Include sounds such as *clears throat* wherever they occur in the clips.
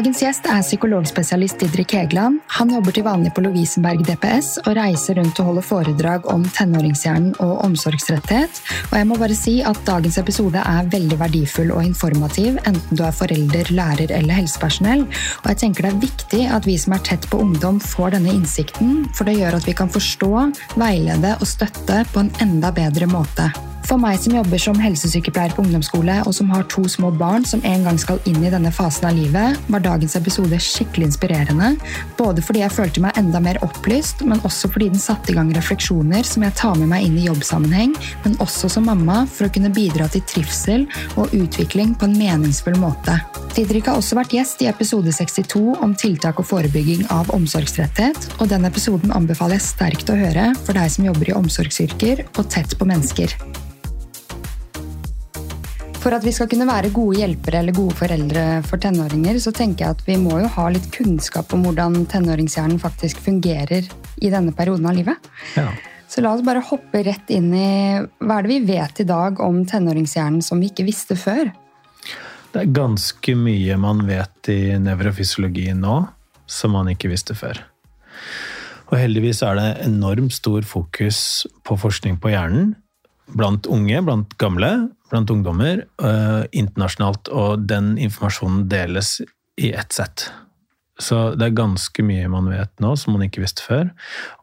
Dagens gjest er psykologspesialist Didrik Hegeland. Han jobber til vanlig på Lovisenberg DPS og reiser rundt og holder foredrag om tenåringshjernen og omsorgsrettighet. Og jeg må bare si at dagens episode er veldig verdifull og informativ, enten du er forelder, lærer eller helsepersonell. Og jeg tenker det er viktig at vi som er tett på ungdom, får denne innsikten, for det gjør at vi kan forstå, veilede og støtte på en enda bedre måte. For meg som jobber som helsesykepleier på ungdomsskole, og som har to små barn som en gang skal inn i denne fasen av livet, var dagens episode skikkelig inspirerende. Både fordi jeg følte meg enda mer opplyst, men også fordi den satte i gang refleksjoner som jeg tar med meg inn i jobbsammenheng, men også som mamma, for å kunne bidra til trivsel og utvikling på en meningsfull måte. Didrik har også vært gjest i episode 62 om tiltak og forebygging av omsorgstretthet, og den episoden anbefaler jeg sterkt å høre for deg som jobber i omsorgsyrker og tett på mennesker. For at vi skal kunne være gode hjelpere eller gode foreldre for tenåringer, så tenker jeg at vi må jo ha litt kunnskap om hvordan tenåringshjernen faktisk fungerer i denne perioden av livet. Ja. Så la oss bare hoppe rett inn i hva er det vi vet i dag om tenåringshjernen som vi ikke visste før? Det er ganske mye man vet i nevrofysiologien nå som man ikke visste før. Og heldigvis er det enormt stor fokus på forskning på hjernen blant unge, blant gamle, blant ungdommer uh, internasjonalt, og den informasjonen deles i ett sett. Så det er ganske mye man vet nå som man ikke visste før.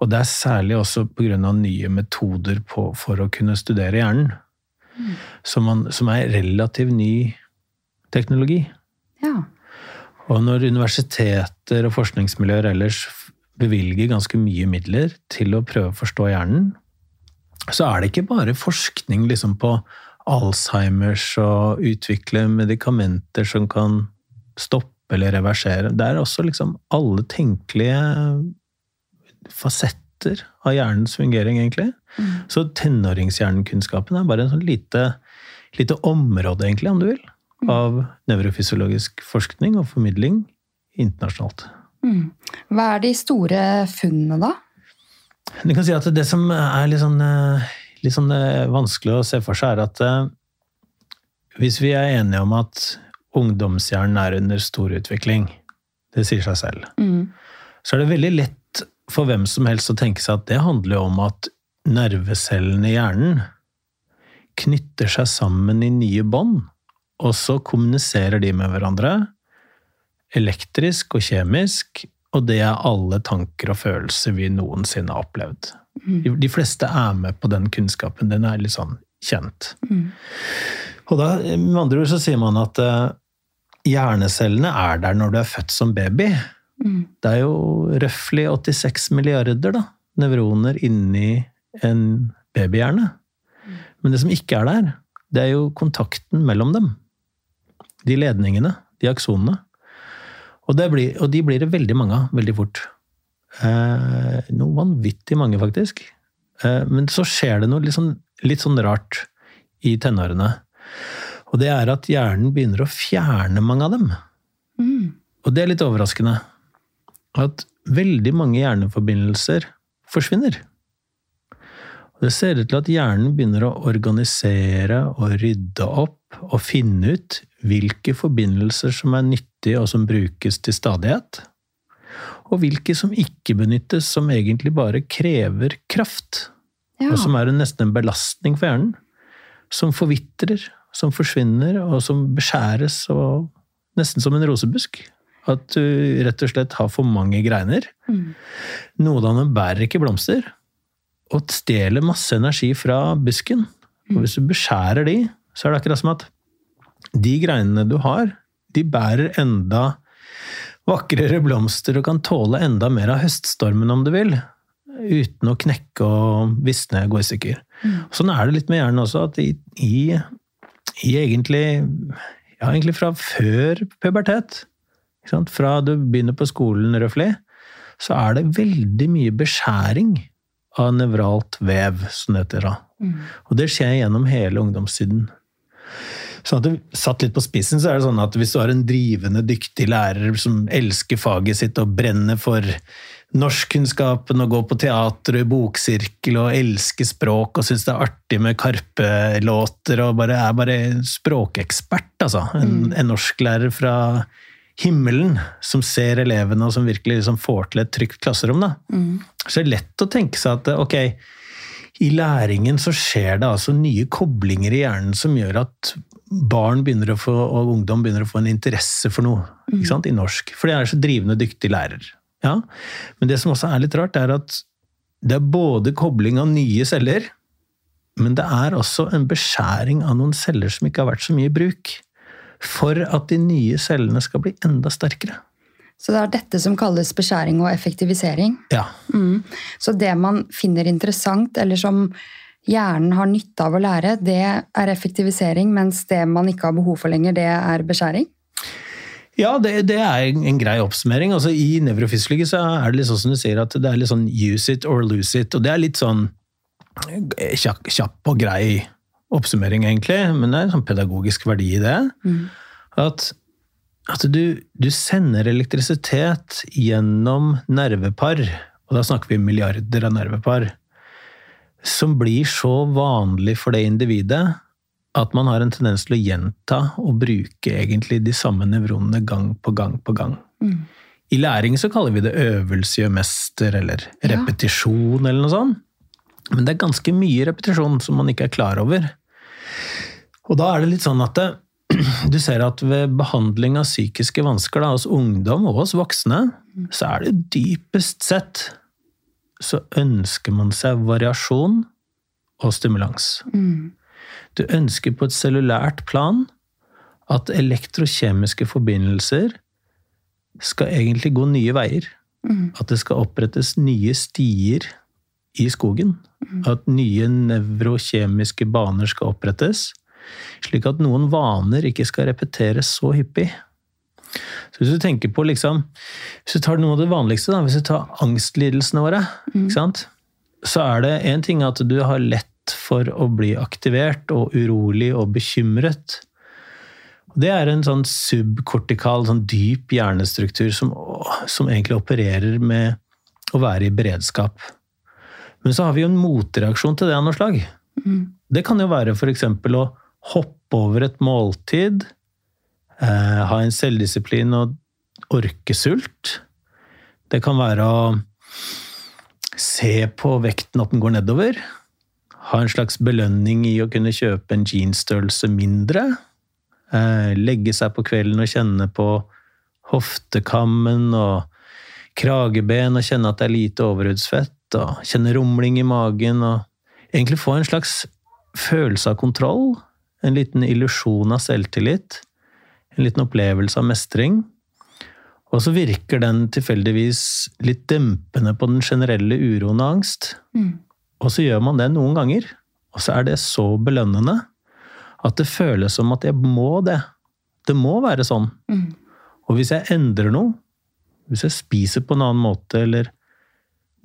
Og det er særlig også pga. nye metoder på, for å kunne studere hjernen. Mm. Som, man, som, er relativt ny teknologi. Ja. Og når universiteter og forskningsmiljøer ellers bevilger ganske mye midler til å prøve å forstå hjernen, så er det ikke bare forskning liksom på Alzheimers og utvikle medikamenter som kan stoppe eller reversere. Det er også liksom alle tenkelige fasetter av hjernens fungering, egentlig. Mm. Så tenåringshjernekunnskapen er bare en sånn lite, lite område, egentlig, om du vil, mm. av nevrofysiologisk forskning og formidling internasjonalt. Mm. Hva er de store funnene, da? Du kan si at Det som er litt sånn, eh, litt sånn eh, vanskelig å se for seg, er at eh, hvis vi er enige om at ungdomshjernen er under stor utvikling, det sier seg selv, mm. så er det veldig lett for hvem som helst å tenke seg at det handler om at nervecellene i hjernen knytter seg sammen i nye bånd, og så kommuniserer de med hverandre elektrisk og kjemisk og det er alle tanker og følelser vi noensinne har opplevd. Mm. De, de, fleste er med på den kunnskapen. Den er litt sånn kjent. Mm. Og da, med andre ord så sier man at uh, hjernecellene er der når du er født som baby. Mm. Det er jo røftlig 86 milliarder da, nevroner inni en babyhjerne. Mm. Men det som ikke er der, det er jo kontakten mellom dem. De ledningene, de aksonene. Og, blir, og, de blir det veldig mange av veldig fort. Eh, noe vanvittig mange, faktisk. Eh, men så skjer det noe litt sånn, litt sånn rart i tenårene. Og det er at hjernen begynner å fjerne mange av dem. Mm. Og det er litt overraskende. At veldig mange hjerneforbindelser forsvinner. Og det ser ut til at hjernen begynner å organisere og rydde opp og finne ut hvilke forbindelser som er nyttige og som brukes til stadighet, og hvilke som ikke benyttes, som egentlig bare krever kraft, ja. og som er nesten en belastning for hjernen, som forvitrer, som forsvinner, og som beskjæres, og nesten som en rosebusk. At du rett og slett har for mange greiner. Mm. Noen av dem bærer ikke blomster, og stjeler masse energi fra busken. Og hvis du beskjærer de, så er det akkurat som at de greinene du har, de bærer enda vakrere blomster og kan tåle enda mer av høststormen om du vil. Uten å knekke og visne, gå i stykker. Mm. Sånn er det litt med hjernen også, at i, i, i egentlig Ja, egentlig fra før pubertet, fra du begynner på skolen røftlig, så er det veldig mye beskjæring av nevralt vev, som det heter. Mm. Og det skjer gjennom hele ungdomstiden. Sånn at det Satt litt på spissen, så er det sånn at hvis du har en drivende, dyktig lærer som elsker faget sitt og brenner for norskkunnskapen og går på teater og i boksirkel og elsker språk og syns det er artig med Karpe-låter og bare er bare språkekspert, altså. En, mm. en norsklærer fra himmelen som ser elevene, og som virkelig liksom får til et trygt klasserom. Da. Mm. Så det er lett å tenke seg at ok, i læringen så skjer det altså nye koblinger i hjernen som gjør at barn begynner å få, og ungdom begynner å få en interesse for noe ikke sant, i norsk. For de er så drivende dyktige lærere. Ja. Men det som også er litt rart, er at det er både kobling av nye celler, men det er også en beskjæring av noen celler som ikke har vært så mye i bruk. For at de nye cellene skal bli enda sterkere. Så det er dette som kalles beskjæring og effektivisering. Ja. Mm. Så det man finner interessant, eller som hjernen har nytte av å lære, det er effektivisering, mens det man ikke har behov for lenger, det er beskjæring? Ja, det, det er en grei oppsummering. Altså, I nevrofysiologi så er det litt sånn som du sier, at det er litt sånn use it or lose it. Og det er litt sånn kjapp, kjapp og grei oppsummering, egentlig, men det er en sånn pedagogisk verdi i det. Mm. At, at du, du, sender elektrisitet gjennom nervepar, og da snakker vi milliarder av nervepar, som blir så vanlig for det individet at man har en tendens til å gjenta og bruke egentlig de samme nevronene gang på gang på gang. Mm. I læring så kaller vi det øvelse gjør mester, eller repetisjon, eller noe sånt. Men det er ganske mye repetisjon som man ikke er klar over. Og da er det litt sånn at det, *clears throat* du ser at ved behandling av psykiske vansker da, hos ungdom og hos voksne, så er det dypest sett så ønsker man seg variasjon og stimulans. Mm. Du ønsker på et cellulært plan at elektrokjemiske forbindelser skal egentlig gå nye veier. Mm. At det skal opprettes nye stier i skogen. Mm. At nye nevrokjemiske baner skal opprettes. Slik at noen vaner ikke skal repeteres så hyppig. Så hvis du tenker på liksom, Hvis du tar noe av det vanligste, da, hvis du tar angstlidelsene våre, Mm. så er det én ting at du har lett for å bli aktivert og urolig og bekymret. Det er en sånn subkortikal, sånn dyp hjernestruktur som, som egentlig opererer med å være i beredskap. Men så har vi jo en motreaksjon til det av noe slag. Mm. Det kan jo være f.eks. å hoppe over et måltid, eh, ha en selvdisiplin og orke sult. Det kan være å se på vekten at den går nedover. Ha en slags belønning i å kunne kjøpe en jeansstørrelse mindre. Eh, legge seg på kvelden og kjenne på hoftekammen og krageben og kjenne at det er lite overhudsfett. Og kjenne rumling i magen og egentlig få en slags følelse av kontroll. En liten illusjon av selvtillit. En liten opplevelse av mestring. Og så virker den tilfeldigvis litt dempende på den generelle uroen og angst. Mm. Og så gjør man det noen ganger, og så er det så belønnende at det føles som at jeg må det. Det må være sånn. Mm. Og hvis jeg endrer noe, hvis jeg spiser på en annen måte, eller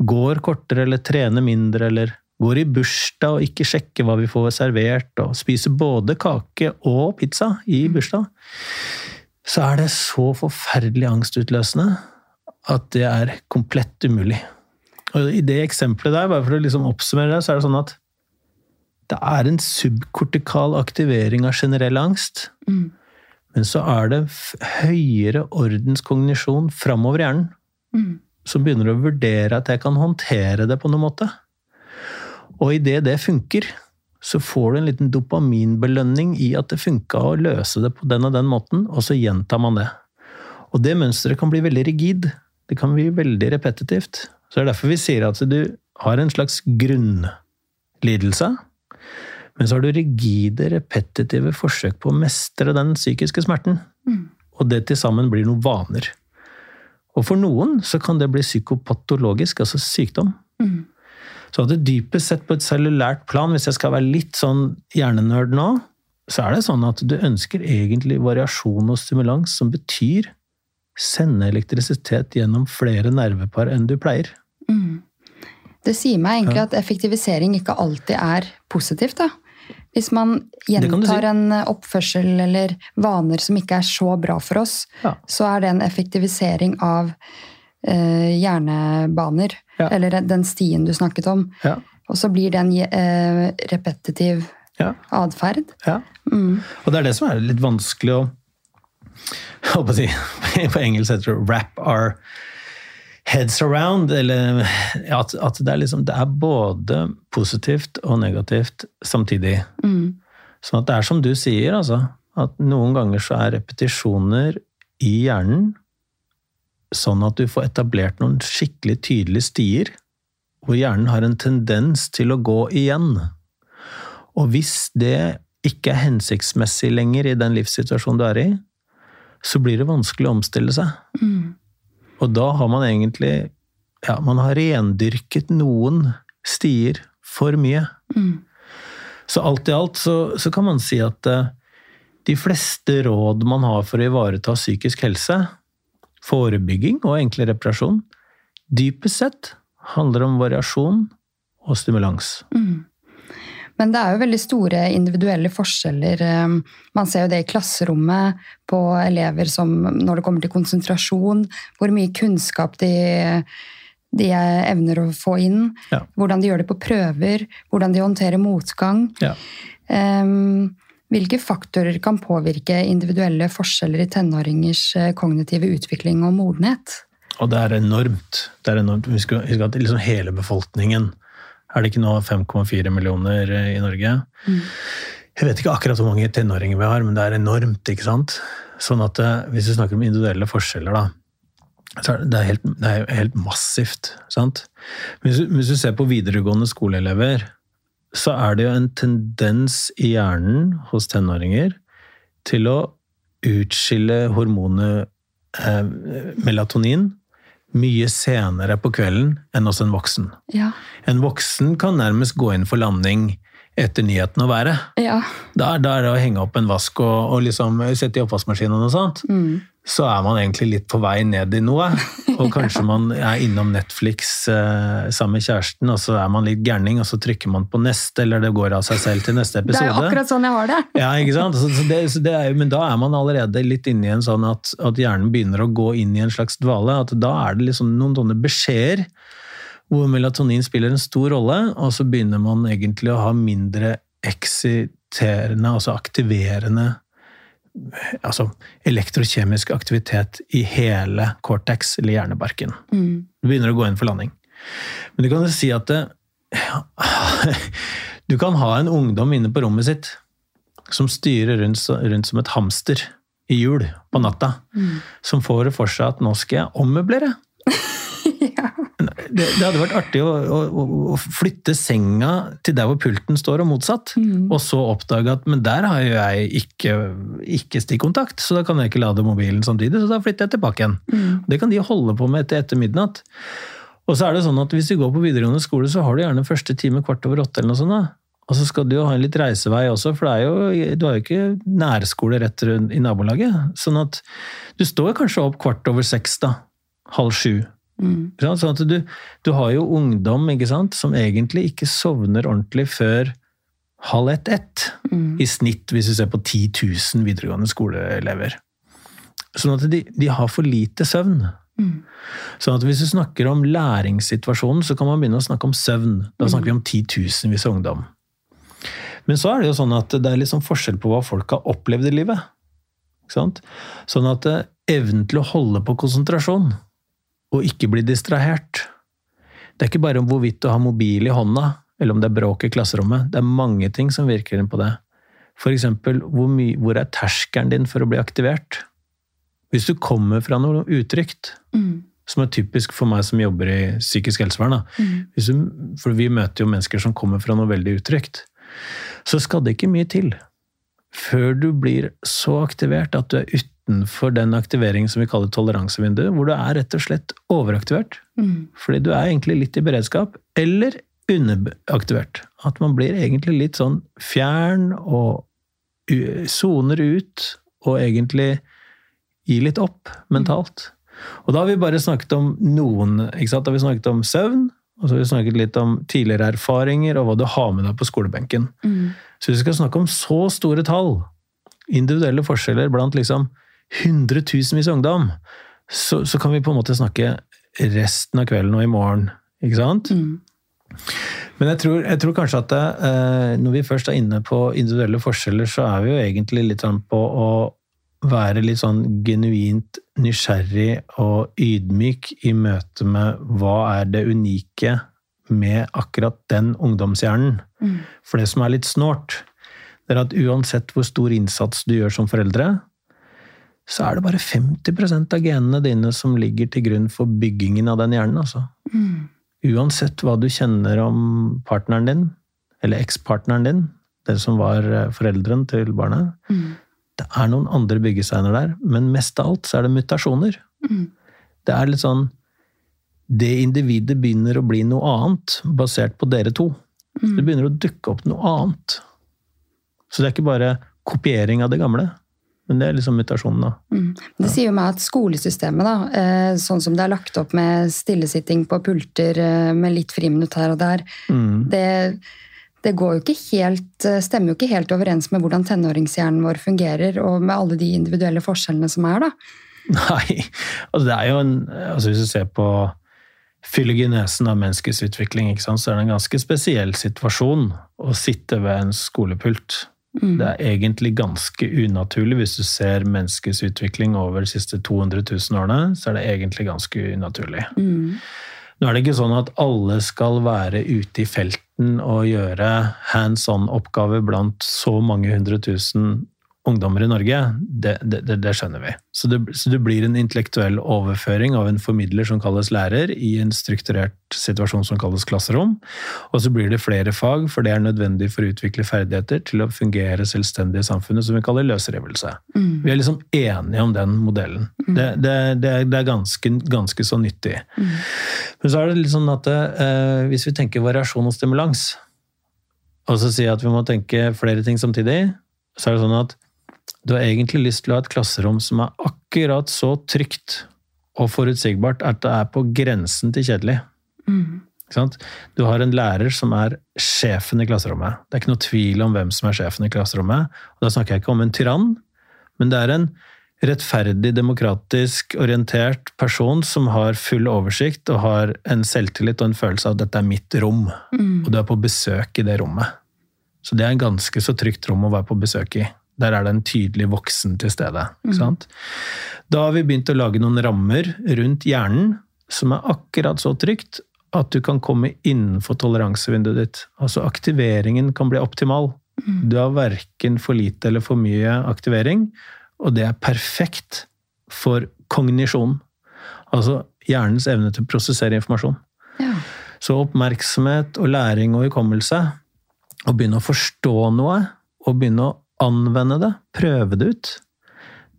går kortere, eller trener mindre, eller går i bursdag og ikke sjekker hva vi får servert, og spiser både kake og pizza i bursdag, så er det så forferdelig angstutløsende at det er komplett umulig. Og I det eksempelet der, bare for å liksom oppsummere det, så er det sånn at det er en subkortikal aktivering av generell angst. Mm. Men så er det høyere ordenskognisjon framover i hjernen Mm. som begynner å vurdere at jeg kan håndtere det på noen måte. Og idet det funker, så får du en liten dopaminbelønning i at det funka å løse det på den og den måten, og så gjentar man det. Og det mønsteret kan bli veldig rigid. Det kan bli veldig repetitivt. Så det er derfor vi sier at du har en slags grunnlidelse, men så har du rigide, repetitive forsøk på å mestre den psykiske smerten. Mm. Og det til sammen blir noen vaner. Og for noen så kan det bli psykopatologisk, altså sykdom. Mm. Så det dypest sett på et cellulært plan, hvis jeg skal være litt sånn hjernenerd nå, så er det sånn at du ønsker egentlig variasjon og stimulans som betyr sende elektrisitet gjennom flere nervepar enn du pleier. Mm. Det sier meg egentlig Ja. at effektivisering ikke alltid er positivt. da. Hvis man gjentar si. en oppførsel eller vaner som ikke er så bra for oss, Ja. så er det en effektivisering av eh, hjernebaner. Ja. Eller den stien du snakket om. Ja. Og så blir det en eh, repetitiv Ja. atferd. ja. Mm. Og det er det som er litt vanskelig å håper si, *laughs* På engelsk heter det 'wrap our heads around'. Eller at, at det, er liksom, det er både positivt og negativt samtidig. Mm. Sånn at det er som du sier, altså. At noen ganger så er repetisjoner i hjernen sånn at du får etablert noen skikkelig tydelige stier, hvor hjernen har en tendens til å gå igjen. Og hvis det ikke er hensiktsmessig lenger i den livssituasjonen du er i, så blir det vanskelig å omstille seg. Mm. Og da har man egentlig Ja, man har rendyrket noen stier for mye. Mm. Så alt i alt så, så kan man si at eh, de fleste råd man har for å ivareta psykisk helse, forebygging og enkle reparasjon, dypest sett handler om variasjon og stimulans. Mm. Men det er jo veldig store individuelle forskjeller. eh, Man ser jo det i klasserommet på elever som når det kommer til konsentrasjon, hvor mye kunnskap de, de evner å få inn, Ja. hvordan de gjør det på prøver, hvordan de håndterer motgang. Ja. Ehm, Hvilke faktorer kan påvirke individuelle forskjeller i tenåringers eh, kognitive utvikling og modenhet? Og det er enormt. Det er enormt. Husk at liksom hele befolkningen Er det ikke nå 5,4 millioner eh, i Norge? Jeg vet ikke akkurat hvor mange tenåringer vi har, men det er enormt. ikke sant? Sånn at eh, Hvis vi snakker om individuelle forskjeller, da, så er det, helt, det er jo helt massivt. sant? Hvis, hvis du ser på videregående skoleelever, så er det jo en tendens i hjernen hos tenåringer til å utskille hormonet eh, melatonin mye senere på kvelden enn hos en voksen. Ja. En voksen kan nærmest gå inn for landing etter nyheten å være. ja. Da, da er det å henge opp en vask og, og liksom sette i oppvaskmaskinen og noe sånt. Mm. Så er man egentlig litt på vei ned i noe. Og kanskje *laughs* man er innom Netflix eh, sammen med kjæresten, og så er man litt gærning, og så trykker man på neste, eller det går av seg selv til neste episode. Det er jo akkurat sånn jeg har det. Ja, ikke sant? Så, så det, så det er, men da er man allerede litt inne i en sånn at, at hjernen begynner å gå inn i en slags dvale. At da er det liksom noen sånne beskjeder hvor melatonin spiller en stor rolle, og så begynner man egentlig å ha mindre eksiterende, altså aktiverende Altså elektrokjemisk aktivitet i hele cortex, eller hjernebarken. Mm. Du begynner å gå inn for landing. Men du kan jo si at det, *laughs* du kan ha en ungdom inne på rommet sitt som styrer rundt, rundt som et hamster i hjul på natta, Mm. som får det for seg at nå skal jeg ommøblere. *laughs* ja. Det, det hadde vært artig å, å, å flytte senga til der hvor pulten står, og motsatt. Mm. Og så oppdage at men der har jo jeg ikke, ikke stikkontakt, så da kan jeg ikke lade mobilen samtidig, så da flytter jeg tilbake igjen. Mm. Det kan de holde på med etter, etter midnatt. Og så er det sånn at hvis du går på videregående skole, så har du gjerne første time kvart over åtte eller noe sånt. da. Og så skal du jo ha en litt reisevei også, for det er jo, du har jo ikke nærskole rett rundt i nabolaget. Sånn at du står kanskje opp kvart over seks, da. Halv sju. Mm. Sånn at du, du har jo ungdom som egentlig ikke sovner ordentlig før halv ett-ett. Mm. I snitt, hvis du ser på 10 000 videregående skoleelever. Sånn at de, de har for lite søvn. Mm. Sånn at hvis du snakker om læringssituasjonen, så kan man begynne å snakke om søvn. Da snakker vi om titusenvis av ungdom. Men så er det jo sånn at det er liksom forskjell på hva folk har opplevd i livet. Ikke sant? Sånn at eh, evnen til å holde på konsentrasjon, og ikke bli distrahert Det er ikke bare om hvorvidt du har mobil i hånda, eller om det er bråk i klasserommet. Det er mange ting som virker inn på det. For eksempel, hvor, hvor er terskelen din for å bli aktivert? Hvis du kommer fra noe utrygt, Mm. som er typisk for meg som jobber i psykisk helsevern. Mm. Hvis du, for vi møter jo mennesker som kommer fra noe veldig utrygt. Så skal det ikke mye til før du blir så aktivert at du er utenfor den aktiveringen som vi kaller toleransevinduet, hvor du er rett og slett overaktivert. Mm. Fordi du er egentlig litt i beredskap, eller underaktivert. At man blir egentlig litt sånn fjern og soner ut, og egentlig gir litt opp mentalt. Og da har vi bare snakket om noen, ikke sant? Da har vi snakket om søvn, og så har vi snakket litt om tidligere erfaringer og hva du har med deg på skolebenken. Mm. Så vi skal snakke om så store tall, individuelle forskjeller blant liksom hundretusenvis av ungdom, så, så kan vi på en måte snakke resten av kvelden og i morgen, ikke sant? Mm. Men jeg tror, jeg tror kanskje at det, eh, når vi først er inne på individuelle forskjeller, så er vi jo egentlig litt sånn på å være litt sånn genuint nysgjerrig og ydmyk i møte med hva er det unike med akkurat den ungdomshjernen. Mm. For det som er litt snålt, det er at uansett hvor stor innsats du gjør som foreldre, så er det bare 50% av genene dine som ligger til grunn for byggingen av den hjernen. altså. Mm. Uansett hva du kjenner om partneren din, eller ekspartneren din, den som var forelderen foreldren til barnet, Mm. det er noen andre byggesteiner der, men mest av alt så er det mutasjoner. Mm. Det er litt sånn Det individet begynner å bli noe annet, basert på dere to. Mm. Det begynner å dukke opp noe annet. Så det er ikke bare kopiering av det gamle, men det er liksom mutasjonen, da. Mm. Det sier jo meg at skolesystemet, da, eh, sånn som det er lagt opp med stillesitting på pulter eh, med litt friminutt her og der, Mm. det, det går jo ikke helt, eh, stemmer jo ikke helt overens med hvordan tenåringshjernen vår fungerer, og med alle de individuelle forskjellene som er, da. *laughs* Nei, altså det er jo en altså Hvis du ser på fylogenesen av menneskets utvikling, så er det en ganske spesiell situasjon å sitte ved en skolepult. Mm. Det er egentlig ganske unaturlig. Hvis du ser menneskets utvikling over de siste 200 000 årene, så er det egentlig ganske unaturlig. Mm. Nå er det ikke sånn at alle skal være ute i felten og gjøre hands on-oppgaver blant så mange hundre tusen ungdommer i Norge. Det, det, det, skjønner vi. Så det, så det blir en intellektuell overføring av en formidler som kalles lærer, i en strukturert situasjon som kalles klasserom. Og så blir det flere fag, for det er nødvendig for å utvikle ferdigheter til å fungere selvstendig i samfunnet, som vi kaller løsrivelse. Mm. Vi er liksom enige om den modellen. Det, det, det, er, det er ganske, ganske så nyttig. Mm. Men så er det litt sånn at eh, hvis vi tenker variasjon og stimulans, og så sier jeg at vi må tenke flere ting samtidig, så er det sånn at du har egentlig lyst til å ha et klasserom som er akkurat så trygt og forutsigbart at det er på grensen til kjedelig. Mm. Du har en lærer som er sjefen i klasserommet. Det er ikke noe tvil om hvem som er sjefen i klasserommet. Og da snakker jeg ikke om en tyrann, men det er en rettferdig, demokratisk orientert person som har full oversikt og har en selvtillit og en følelse av at dette er mitt rom, Mm. og du er på besøk i det rommet. Så det er en ganske så trygt rom å være på besøk i. Der er det en tydelig voksen til stede. Ikke sant? Da har vi begynt å lage noen rammer rundt hjernen som er akkurat så trygt at du kan komme innenfor toleransevinduet ditt. Altså aktiveringen kan bli optimal. Du har verken for lite eller for mye aktivering, og det er perfekt for kognisjon. Altså hjernens evne til å prosessere informasjon. Ja. Så oppmerksomhet og læring og hukommelse, å begynne å forstå noe, og begynne å anvende det, prøve det ut,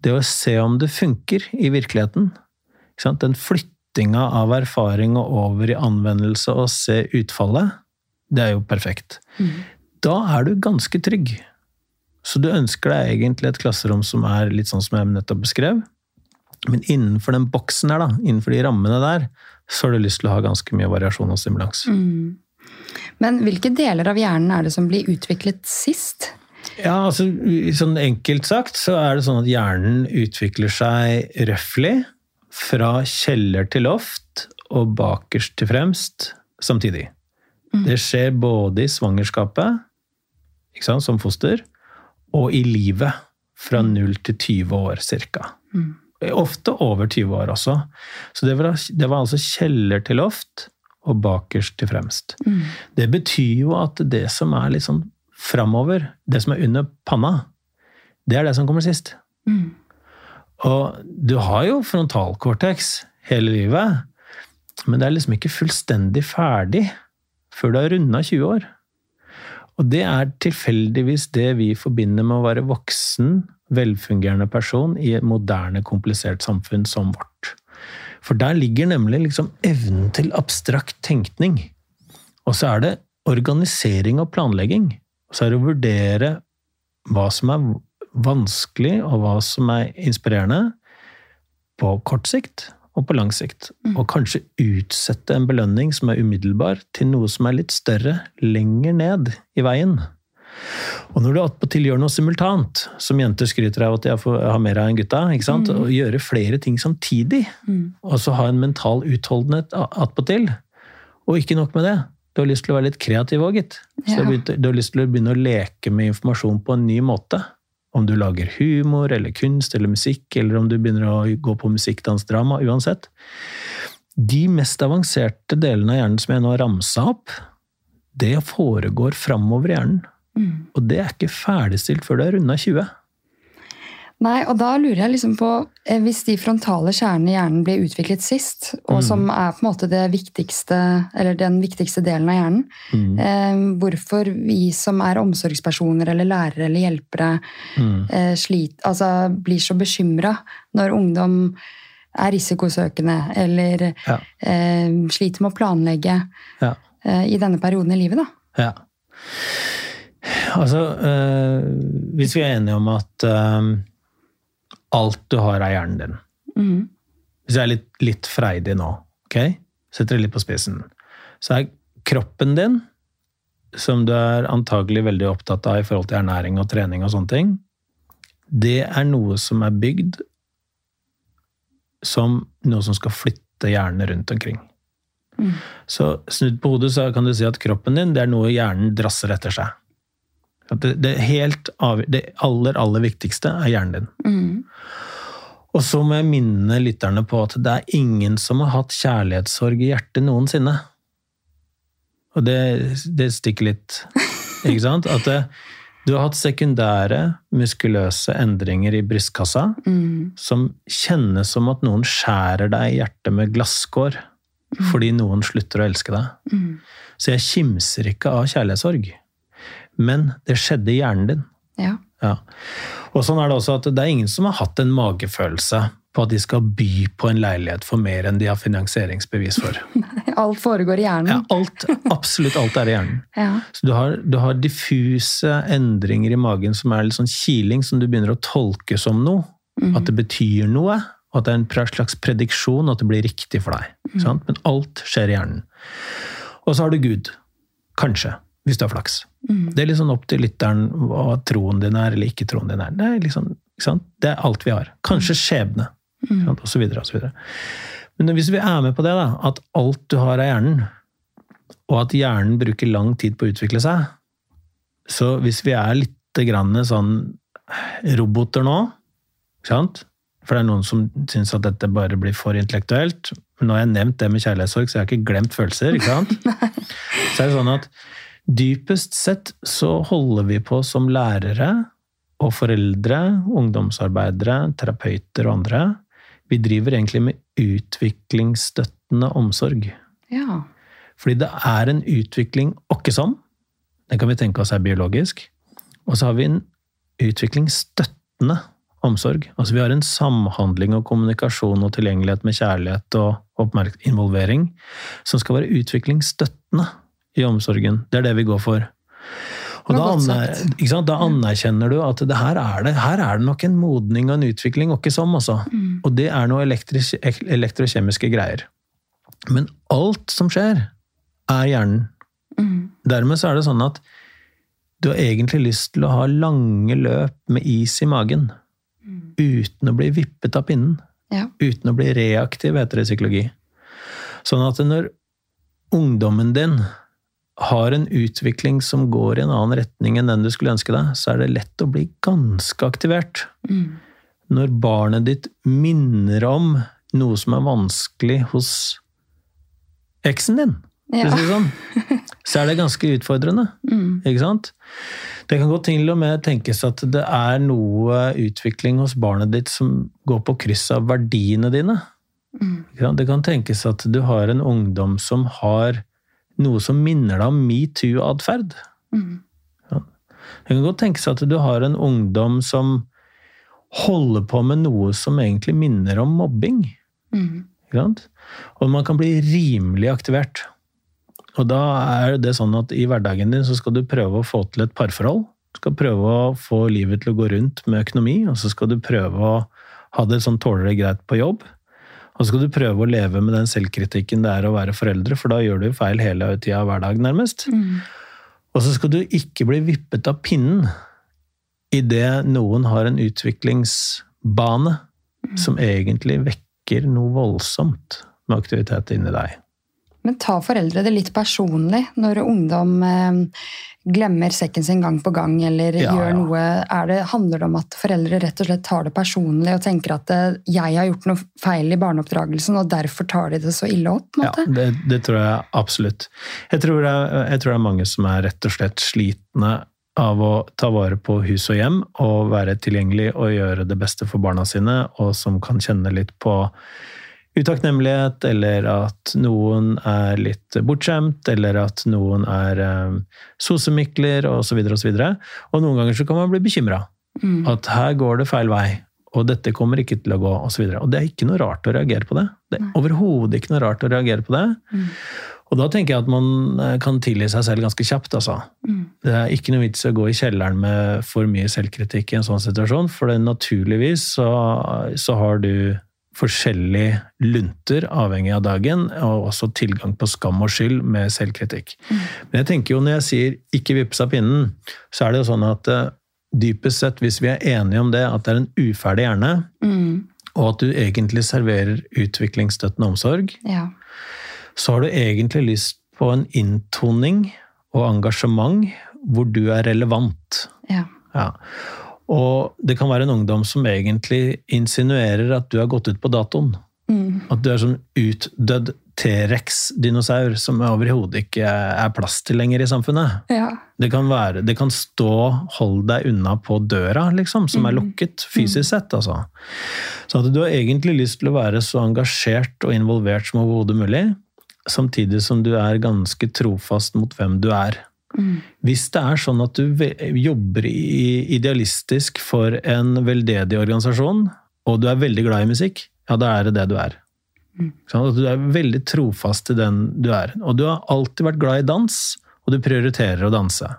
det å se om det funker i virkeligheten, den flyttinga av erfaring og over i anvendelse og se utfallet, det er jo perfekt. Mm. Da er du ganske trygg. Så du ønsker deg egentlig et klasserom som er litt sånn som jeg nettopp beskrev, men innenfor den boksen her, da, innenfor de rammene der, så har du lyst til å ha ganske mye variasjon og stimulans. Mm. Men hvilke deler av hjernen er det som blir utviklet sist? Ja, altså sånn enkelt sagt så er det sånn at hjernen utvikler seg røftlig fra kjeller til loft og bakerst til fremst samtidig. Mm. Det skjer både i svangerskapet, ikke sant, som foster, og i livet fra 0 til 20 år cirka. Mm. Ofte over 20 år også. Så det var, det var altså kjeller til loft og bakerst til fremst. Mm. Det betyr jo at det som er litt sånn framover, det som er under panna, det er det som kommer sist. Mm. Og du har jo frontalkortex hele livet, men det er liksom ikke fullstendig ferdig før du har runda 20 år. Og det er tilfeldigvis det vi forbinder med å være voksen, velfungerende person i et moderne, komplisert samfunn som vårt. For der ligger nemlig liksom evnen til abstrakt tenkning. Og så er det organisering og planlegging. Og så er det å vurdere hva som er vanskelig, og hva som er inspirerende, på kort sikt og på lang sikt. Mm. Og kanskje utsette en belønning som er umiddelbar, til noe som er litt større, lenger ned i veien. Og når du attpåtil gjør noe simultant, som jenter skryter av at jeg får- har mer av enn gutta, ikke sant? Mm. og gjøre flere ting samtidig, Mm. og så ha en mental utholdenhet attpåtil, og ikke nok med det, du har lyst til å være litt kreativ òg, gitt. Så Ja. du har har lyst til å begynne å leke med informasjon på en ny måte. om du lager humor eller kunst eller musikk, eller om du begynner å gå på musikk, dans, drama, uansett. De mest avanserte delene av hjernen som jeg nå ramsa opp, det foregår framover i hjernen. Mm. Og det er ikke ferdigstilt før du er runda 20. Nei, og da lurer jeg liksom på eh, Hvis de frontale kjernene i hjernen blir utviklet sist, og Mm. som er på en måte det viktigste, eller den viktigste delen av hjernen, Mm. eh, hvorfor vi som er omsorgspersoner eller lærere eller hjelpere, Mm. eh, slit, altså, blir så bekymra når ungdom er risikosøkende eller Ja. eh, sliter med å planlegge Ja. eh, i denne perioden i livet, da. Ja. Altså, eh, hvis vi er enige om at alt du har, av hjernen din Mm. Hvis jeg er litt, litt freidig nå, ok? setter det litt på spissen, så er kroppen din, som du er antagelig veldig opptatt av i forhold til ernæring og trening og sånne ting, det er noe som er bygd som noe som skal flytte hjernen rundt omkring. Mm. Så snudd på hodet så kan du si at kroppen din det er noe hjernen drasser etter seg. At det, det, helt av, det aller, aller viktigste er hjernen din. Mm. Og så må jeg minne lytterne på at det er ingen som har hatt kjærlighetssorg i hjertet noensinne. Og det, det stikker litt, *laughs* ikke sant? At det, du har hatt sekundære muskuløse endringer i brystkassa mm. som kjennes som at noen skjærer deg i hjertet med glasskår fordi noen slutter å elske deg. Mm. Så jeg kimser ikke av kjærlighetssorg. Men det skjedde i hjernen din. Ja. Ja. Og sånn er det også at det er ingen som har hatt en magefølelse på at de skal by på en leilighet for mer enn de har finansieringsbevis for. *laughs* Alt foregår i Ja, hjernen. alt, absolutt alt er i hjernen. Ja. Så du har, du har diffuse endringer i magen som er litt sånn kiling, som du begynner å tolke som noe. Mm. At det betyr noe, og at det er en slags prediksjon, at det blir riktig for deg. Mm. Sant? Men alt skjer i hjernen. Og så har du Gud. Kanskje. Hvis du har flaks. Mm. Det er sånn opp til lytteren hva troen din er, eller ikke troen din er. Det er, liksom, ikke sant? det er alt vi har. Kanskje skjebne, mm. Og så videre, og så videre. Men hvis vi er med på det, da, at alt du har av hjernen, og at hjernen bruker lang tid på å utvikle seg, så hvis vi er litt grann sånn roboter nå, ikke sant? For det er noen som syns at dette bare blir for intellektuelt. Men nå har jeg nevnt det med kjærlighetssorg, så jeg har ikke glemt følelser. ikke sant? *laughs* så er det sånn at dypest sett så holder vi på som lærere og foreldre, ungdomsarbeidere, terapeuter og andre. Vi driver egentlig med utviklingsstøttende omsorg. ja. Fordi det er en utvikling åkkesom. Den kan vi tenke oss er biologisk. Og så har vi en utviklingsstøttende omsorg. Altså vi har en samhandling og kommunikasjon og tilgjengelighet med kjærlighet og involvering som skal være utviklingsstøttende i omsorgen. Det er det vi går for. Og da, var aner, ikke sant? da anerkjenner du at det her, er det, her er det nok en modning og en utvikling, åkke som, altså. Mm. Og det er noe elektris- elektrokjemiske greier. Men alt som skjer, er hjernen. Mm. Dermed så er det sånn at du har egentlig lyst til å ha lange løp med is i magen. Mm. Uten å bli vippet av pinnen. Ja. Uten å bli reaktiv, heter det i psykologi. Sånn at når ungdommen din har en utvikling som går i en annen retning enn den du skulle ønske deg, så er det lett å bli ganske aktivert. Mm. Når barnet ditt minner om noe som er vanskelig hos eksen din, Ja. sånn, *laughs* så er det ganske utfordrende. Mm. Ikke sant? Det kan godt til og med tenkes at det er noe utvikling hos barnet ditt som går på kryss av verdiene dine. Mm. Det kan tenkes at du har en ungdom som har noe som minner deg om metoo-atferd. Mhm. Det kan godt tenkes at du har en ungdom som holder på med noe som egentlig minner om mobbing. Mm. Og man kan bli rimelig aktivert. Og da er det sånn at i hverdagen din så skal du prøve å få til et parforhold. Du skal prøve å få livet til å gå rundt med økonomi, og så skal du prøve å ha det sånn tålelig greit på jobb. Og så skal du prøve å leve med den selvkritikken det er å være foreldre, for da gjør du feil hele tida hver dag, nærmest. Mm. Og så skal du ikke bli vippet av pinnen idet noen har en utviklingsbane som egentlig vekker noe voldsomt med aktivitet inni deg. Men tar foreldre det litt personlig når ungdom eh, glemmer sekken sin gang på gang, eller Ja, gjør ja. noe er det, Handler det om at foreldre rett og slett tar det personlig og tenker at eh, 'jeg har gjort noe feil i barneoppdragelsen', og derfor tar de det så ille opp? Ja, det, det tror jeg absolutt. Jeg tror, det jeg tror det er mange som er rett og slett slitne av å ta vare på hus og hjem og være tilgjengelig og gjøre det beste for barna sine, og som kan kjenne litt på utakknemlighet, eller at noen er litt bortskjemt, eller at noen er eh, sosemikler, osv., osv. Og, og noen ganger så kan man bli bekymra. Mm. At her går det feil vei, og dette kommer ikke til å gå, osv. Og, så og det er ikke noe rart å reagere på det. Det er overhodet ikke noe rart å reagere på det. Mm. Og da tenker jeg at man eh, kan tilgi seg selv ganske kjapt, altså. Mm. Det er ikke noe vits å gå i kjelleren med for mye selvkritikk i en sånn situasjon, for det, naturligvis så, så har du forskjellige lunter, avhengig av dagen, og også tilgang på skam og skyld med selvkritikk. Men jeg tenker jo når jeg sier 'ikke vippes av pinnen', så er det jo sånn at eh, dypest sett, hvis vi er enige om det, at det er en uferdig hjerne, Mm. og at du egentlig serverer utviklingsstøttende omsorg, Ja. så har du egentlig lyst på en inntoning og engasjement hvor du er relevant. ja. Ja. Og det kan være en ungdom som egentlig insinuerer at du har gått ut på datoen. Mm. At du er sånn utdødd T-rex-dinosaur som overhodet ikke er plass til lenger i samfunnet. ja. Det kan, være, det kan stå 'hold deg unna' på døra, liksom, som er lukket fysisk sett. altså. Så at du har egentlig lyst til å være så engasjert og involvert som overhodet mulig, samtidig som du er ganske trofast mot hvem du er. Mm. Hvis det er sånn at du jobber idealistisk for en veldedig organisasjon, og du er veldig glad i musikk, ja, da er det det du er. Mm. Sånn at du er veldig trofast til den du er. Og du har alltid vært glad i dans, og du prioriterer å danse.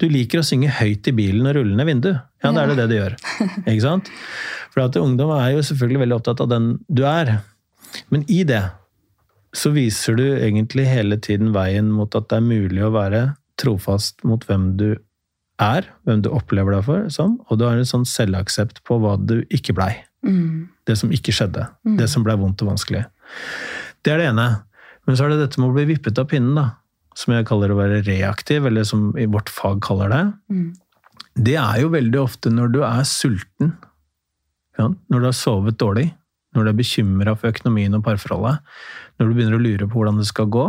Du liker å synge høyt i bilen og rulle ned vinduet. Ja, da er det det du gjør. *laughs* Ikke sant? For at ungdom er jo selvfølgelig veldig opptatt av den du er. Men i det så viser du egentlig hele tiden veien mot at det er mulig å være trofast mot hvem du er, hvem du opplever deg for, som, og du har en sånn selvaksept på hva du ikke blei. Mm. Det som ikke skjedde. Mm. Det som blei vondt og vanskelig. Det er det ene. Men så er det dette med å bli vippet av pinnen, da. Som jeg kaller å være reaktiv, eller som i vårt fag kaller det. Mm. Det er jo veldig ofte når du er sulten. Ja, når du har sovet dårlig, når du er bekymra for økonomien og parforholdet, når du begynner å lure på hvordan det skal gå,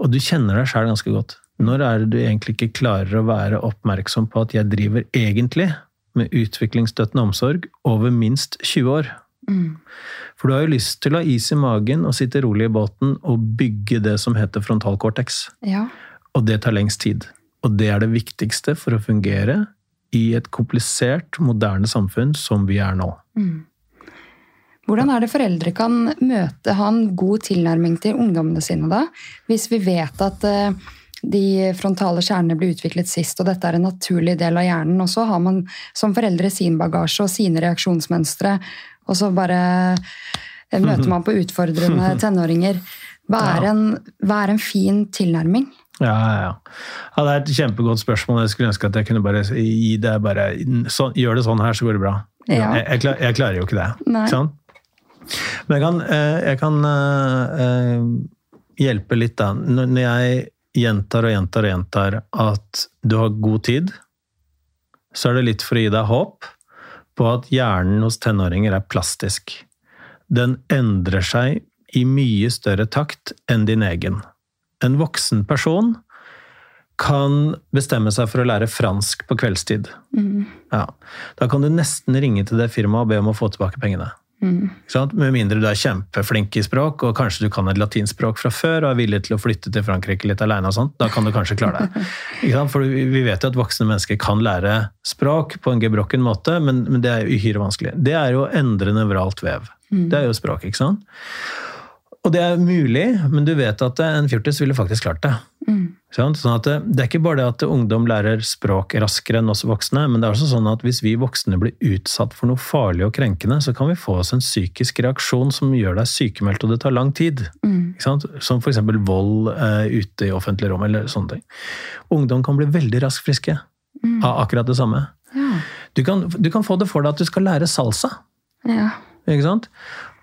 og du kjenner deg sjøl ganske godt. Når er det du egentlig ikke klarer å være oppmerksom på at jeg driver egentlig med utviklingsstøttende omsorg over minst 20 år? Mm. For du har jo lyst til å ha is i magen og sitte rolig i båten og bygge det som heter frontalcortex. Ja. Og det tar lengst tid. Og det er det viktigste for å fungere i et komplisert, moderne samfunn som vi er nå. Mm. Hvordan er det foreldre kan møte, ha en god tilnærming til ungdommene sine da? Hvis vi vet at eh, de frontale kjernene ble utviklet sist, og dette er en naturlig del av hjernen. Og så har man som foreldre sin bagasje og sine reaksjonsmønstre, og så bare eh, møter man på utfordrende *laughs* tenåringer. Hva er, en, hva er en fin tilnærming? Ja, ja, ja. Det er et kjempegodt spørsmål. Jeg skulle ønske at jeg kunne bare gi det bare så, Gjør det sånn her, så går det bra. Ja. Jeg, jeg, jeg klarer jo ikke det. Ikke? Men jeg kan, eh, jeg kan eh, eh, hjelpe litt, da. Når når jeg gjentar og gjentar og gjentar at du har god tid, så er det litt for å gi deg håp på at hjernen hos tenåringer er plastisk. Den endrer seg i mye større takt enn din egen. En voksen person kan bestemme seg for å lære fransk på kveldstid. Mm. Ja. Da kan du nesten ringe til det firmaet og be om å få tilbake pengene. Mm. Med mindre du er kjempeflink i språk, og kanskje du kan et latinspråk fra før og er villig til å flytte til Frankrike litt alene, og sånt, da kan du kanskje klare det. *laughs* Ikke sant? For vi vet jo at voksne mennesker kan lære språk på en gebrokken måte, men, men det er uhyre vanskelig. Det er jo å endre nevralt vev. Det er jo språk, ikke sant? Og det er mulig, men du vet at en fjortis ville faktisk klart det. Mm. Sånn at det, det er ikke bare det at ungdom lærer språk raskere enn oss voksne, men det er også sånn at hvis vi voksne blir utsatt for noe farlig og krenkende, så kan vi få oss en psykisk reaksjon som gjør deg sykemeldt, og det tar lang tid. Mm. Ikke sant? Som f.eks. vold eh, ute i offentlig rom, eller sånne ting. Ungdom kan bli veldig raskt friske Mm. av akkurat det samme. Ja. Du kan, du kan få det for deg at du skal lære salsa. ja. Ikke sant?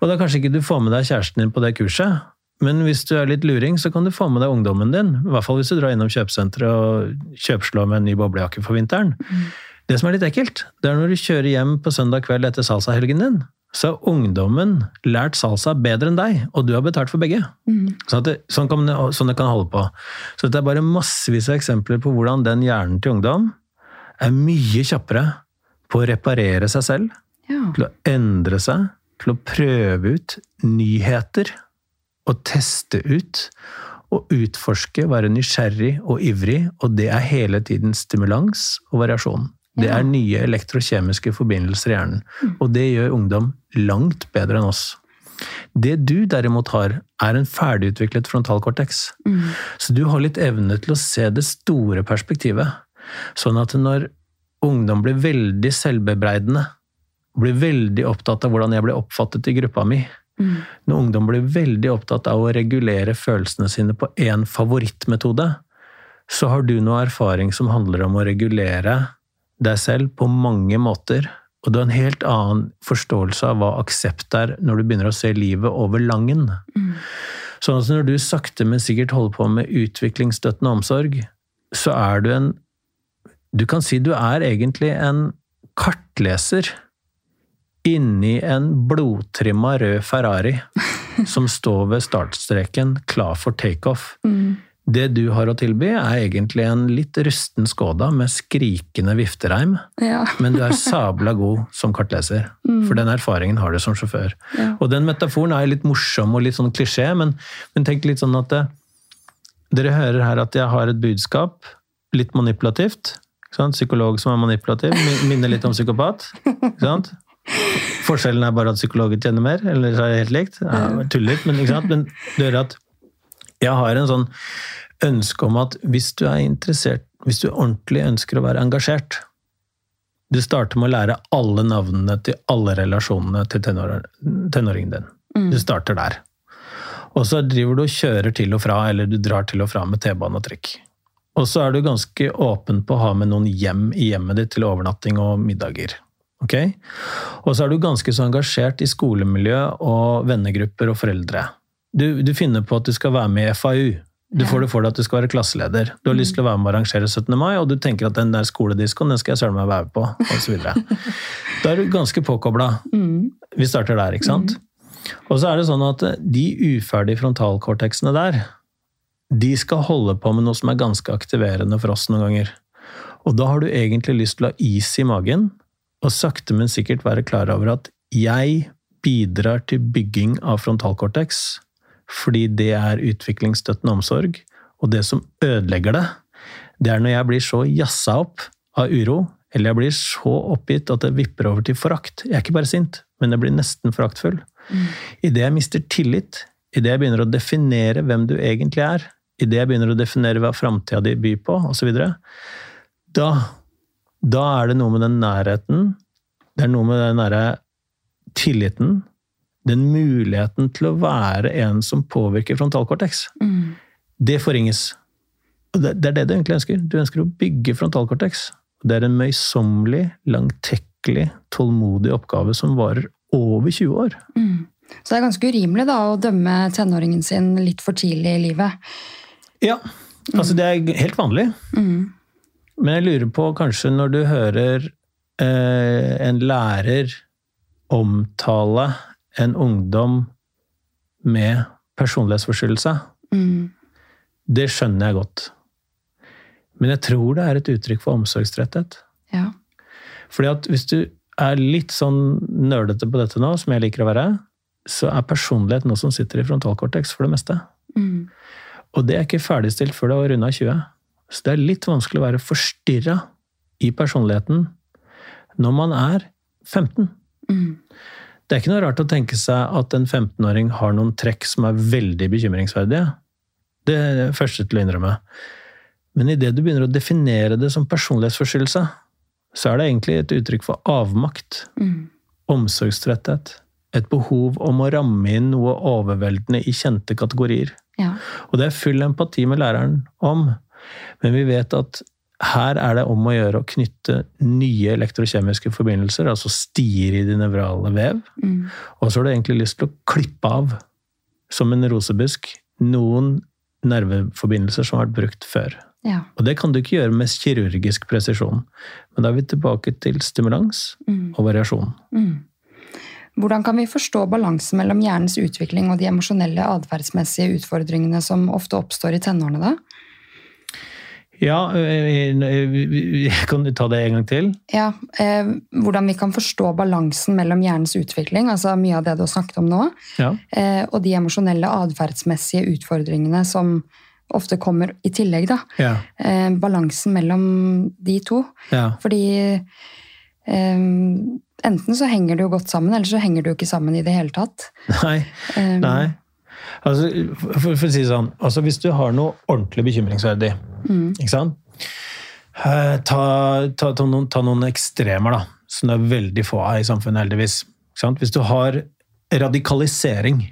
Og da kanskje ikke du får med deg kjæresten din på det kurset, Men hvis du er litt luring, så kan du få med deg ungdommen din. I hvert fall hvis du drar innom kjøpesenteret og kjøpslår med en ny boblejakke for vinteren. Mm. Det som er litt ekkelt, det er når du kjører hjem på søndag kveld etter salsahelgen din, så har ungdommen lært salsa bedre enn deg, og du har betalt for begge. Mm. Sånn, det, sånn, kan, sånn, det, kan holde på. Så det er bare massevis av eksempler på hvordan den hjernen til ungdom er mye kjappere på å reparere seg selv, ja. til å endre seg, til å prøve ut nyheter å teste ut og utforske, være nysgjerrig og ivrig, og det er hele tiden stimulans og variasjon. Det er nye elektrokjemiske forbindelser i hjernen, og det gjør ungdom langt bedre enn oss. Det du derimot har, er en ferdigutviklet frontalkorteks. Mm. Så du har litt evne til å se det store perspektivet. Sånn at når ungdom blir veldig selvbebreidende, blir veldig opptatt av hvordan jeg blir oppfattet i gruppa mi, Mm. Når ungdom blir veldig opptatt av å regulere følelsene sine på én favorittmetode, så har du noe erfaring som handler om å regulere deg selv på mange måter. Og du har en helt annen forståelse av hva aksept er når du begynner å se livet over langen. Mm. Sånn at når du sakte, men sikkert holder på med utviklingsstøttende omsorg, så er du en Du kan si du er egentlig en kartleser inni en blodtrimma rød Ferrari som står ved startstreken klar for takeoff. Mm. Det du har å tilby, er egentlig en litt rusten Skoda med skrikende viftereim, ja. men du er sabla god som kartleser. Mm. For den erfaringen har du som sjåfør. Ja. Og den metaforen er litt morsom og litt sånn klisjé, men, men tenk litt sånn at det, Dere hører her at jeg har et budskap, litt manipulativt. Psykolog som er manipulativ, minner litt om psykopat. Forskjellen er bare at psykologer tjener mer, eller så er det helt likt. Ja, tuller, men, men det gjør at jeg har en sånn ønske om at hvis du er interessert, hvis du ordentlig ønsker å være engasjert Du starter med å lære alle navnene til alle relasjonene til tenår, tenåringen din. Mm. Du starter der. Og så driver du og kjører til og fra, eller du drar til og fra med T-bane og trikk. Og så er du ganske åpen på å ha med noen hjem i hjemmet ditt til overnatting og middager. Okay? Og så er du ganske så engasjert i skolemiljø og vennegrupper og foreldre. Du, du finner på at du skal være med i FAU. Du får det for deg at du skal være klasseleder. Du har lyst til å være med å arrangere 17. mai, og du tenker at den der skolediskoen den skal jeg søren meg være på, osv. *laughs* da er du ganske påkobla. Mm. Vi starter der, ikke sant? Mm. Og så er det sånn at de uferdige frontalkorteksene der, de skal holde på med noe som er ganske aktiverende for oss noen ganger. Og da har du egentlig lyst til å ha is i magen, og sakte, men sikkert være klar over at jeg bidrar til bygging av frontalkortex fordi det er utviklingsstøttende omsorg, og det som ødelegger det, det er når jeg blir så jassa opp av uro, eller jeg blir så oppgitt at det vipper over til forakt. Jeg er ikke bare sint, men jeg blir nesten foraktfull. Mm. Idet jeg mister tillit, idet jeg begynner å definere hvem du egentlig er, idet jeg begynner å definere hva framtida di byr på, osv., da da er det noe med den nærheten, det er noe med den derre tilliten, den muligheten til å være en som påvirker frontalkortex. Mm. Det forringes. Det, det, er det du egentlig ønsker. Du ønsker å bygge frontalkortex. Det er en møysommelig, langtekkelig, tålmodig oppgave som varer over 20 år. Mm. Så det er ganske urimelig da, å dømme tenåringen sin litt for tidlig i livet? Ja. Altså, det er helt vanlig. Mm. Men jeg lurer på, kanskje når du hører eh, en lærer omtale en ungdom med personlighetsforstyrrelse mm. Det skjønner jeg godt. Men jeg tror det er et uttrykk for omsorgstretthet. Ja. Fordi at hvis du er litt sånn nerdete på dette nå, som jeg liker å være, så er personlighet noe som sitter i frontalkortex for det meste. Mm. Og det er ikke ferdigstilt før du har runda 20. Så det er litt vanskelig å være forstyrra i personligheten når man er 15. Mm. Det er ikke noe rart å tenke seg at en 15-åring har noen trekk som er veldig bekymringsverdige. Det er det første til å innrømme. Men idet du begynner å definere det som personlighetsforstyrrelse, så er det egentlig et uttrykk for avmakt. Mm. Omsorgstretthet. Et behov om å ramme inn noe overveldende i kjente kategorier. Ja. Og det er full empati med læreren om. Men vi vet at her er det om å gjøre å knytte nye elektrokjemiske forbindelser, altså stier i de nevrale vev. Mm. Og så har du egentlig lyst til å klippe av som en rosebusk, noen nerveforbindelser som har vært brukt før. Ja. Og det kan du ikke gjøre med kirurgisk presisjon. Men da er vi tilbake til stimulans Mm. og variasjon. Mm. Hvordan kan vi forstå balansen mellom hjernens utvikling og de emosjonelle atferdsmessige utfordringene som ofte oppstår i tenårene, da? Ja, øh, øh, kan du ta det en gang til? Ja, eh, Hvordan vi kan forstå balansen mellom hjernens utvikling, altså mye av det du har snakket om nå, Ja. eh, og de emosjonelle atferdsmessige utfordringene som ofte kommer i tillegg. da. Ja. Eh, balansen mellom de to. ja. Fordi eh, enten så henger det jo godt sammen, eller så henger det jo ikke sammen i det hele tatt. Nei. Eh, Nei. Altså, for, for å si det sånn, altså hvis du har noe ordentlig bekymringsverdig, Mm. ikke sant? Eh, Ta, ta, ta, noen, ta noen ekstremer, da, som det er veldig få av i samfunnet, heldigvis. Hvis du har radikalisering?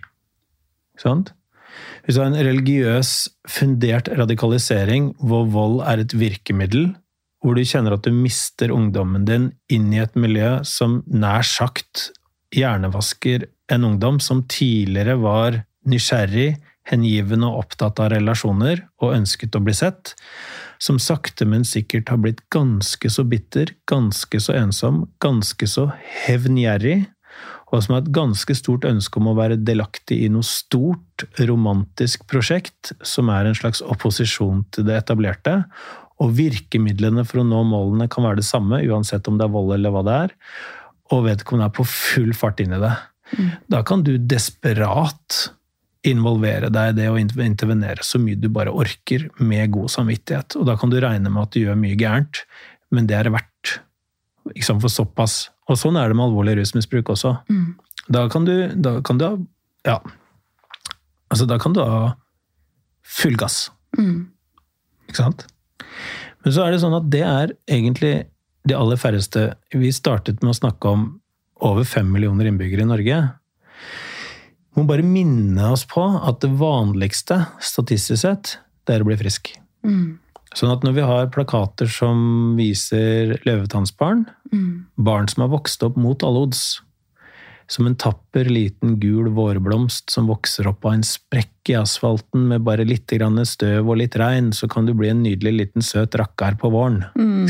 Hvis du har en religiøs fundert radikalisering hvor vold er et virkemiddel, hvor du kjenner at du mister ungdommen din inn i et miljø som nær sagt hjernevasker en ungdom som tidligere var nysgjerrig, hengiven og opptatt av relasjoner og ønsket å bli sett, som sakte, men sikkert har blitt ganske så bitter, ganske så ensom, ganske så hevngjerrig, og som har et ganske stort ønske om å være delaktig i noe stort, romantisk prosjekt, som er en slags opposisjon til det etablerte, og virkemidlene for å nå målene kan være det samme, uansett om det er vold eller hva det er, og vedkommende er på full fart inn i det. Da kan du desperat involvere deg i det å intervenere så mye du bare orker, med god samvittighet. Og da kan du regne med at du gjør mye gærent, men det er verdt. Sant, for såpass. Og sånn er det med alvorlig rusmisbruk også. Mm. Da kan du, da kan du ha Ja. Altså, da kan du ha full gass. Mm. Ikke sant? Men så er det sånn at det er egentlig de aller færreste Vi startet med å snakke om over fem millioner innbyggere i Norge. Må bare minne oss på at det vanligste, statistisk sett, det er å bli frisk. Mm. Sånn at når vi har plakater som viser løvetannsbarn, Mm. barn som har vokst opp mot alle odds, som en tapper liten gul vårblomst som vokser opp av en sprekk i asfalten med bare litt grann støv og litt regn, så kan du bli en nydelig liten søt rakkar på våren. Mm.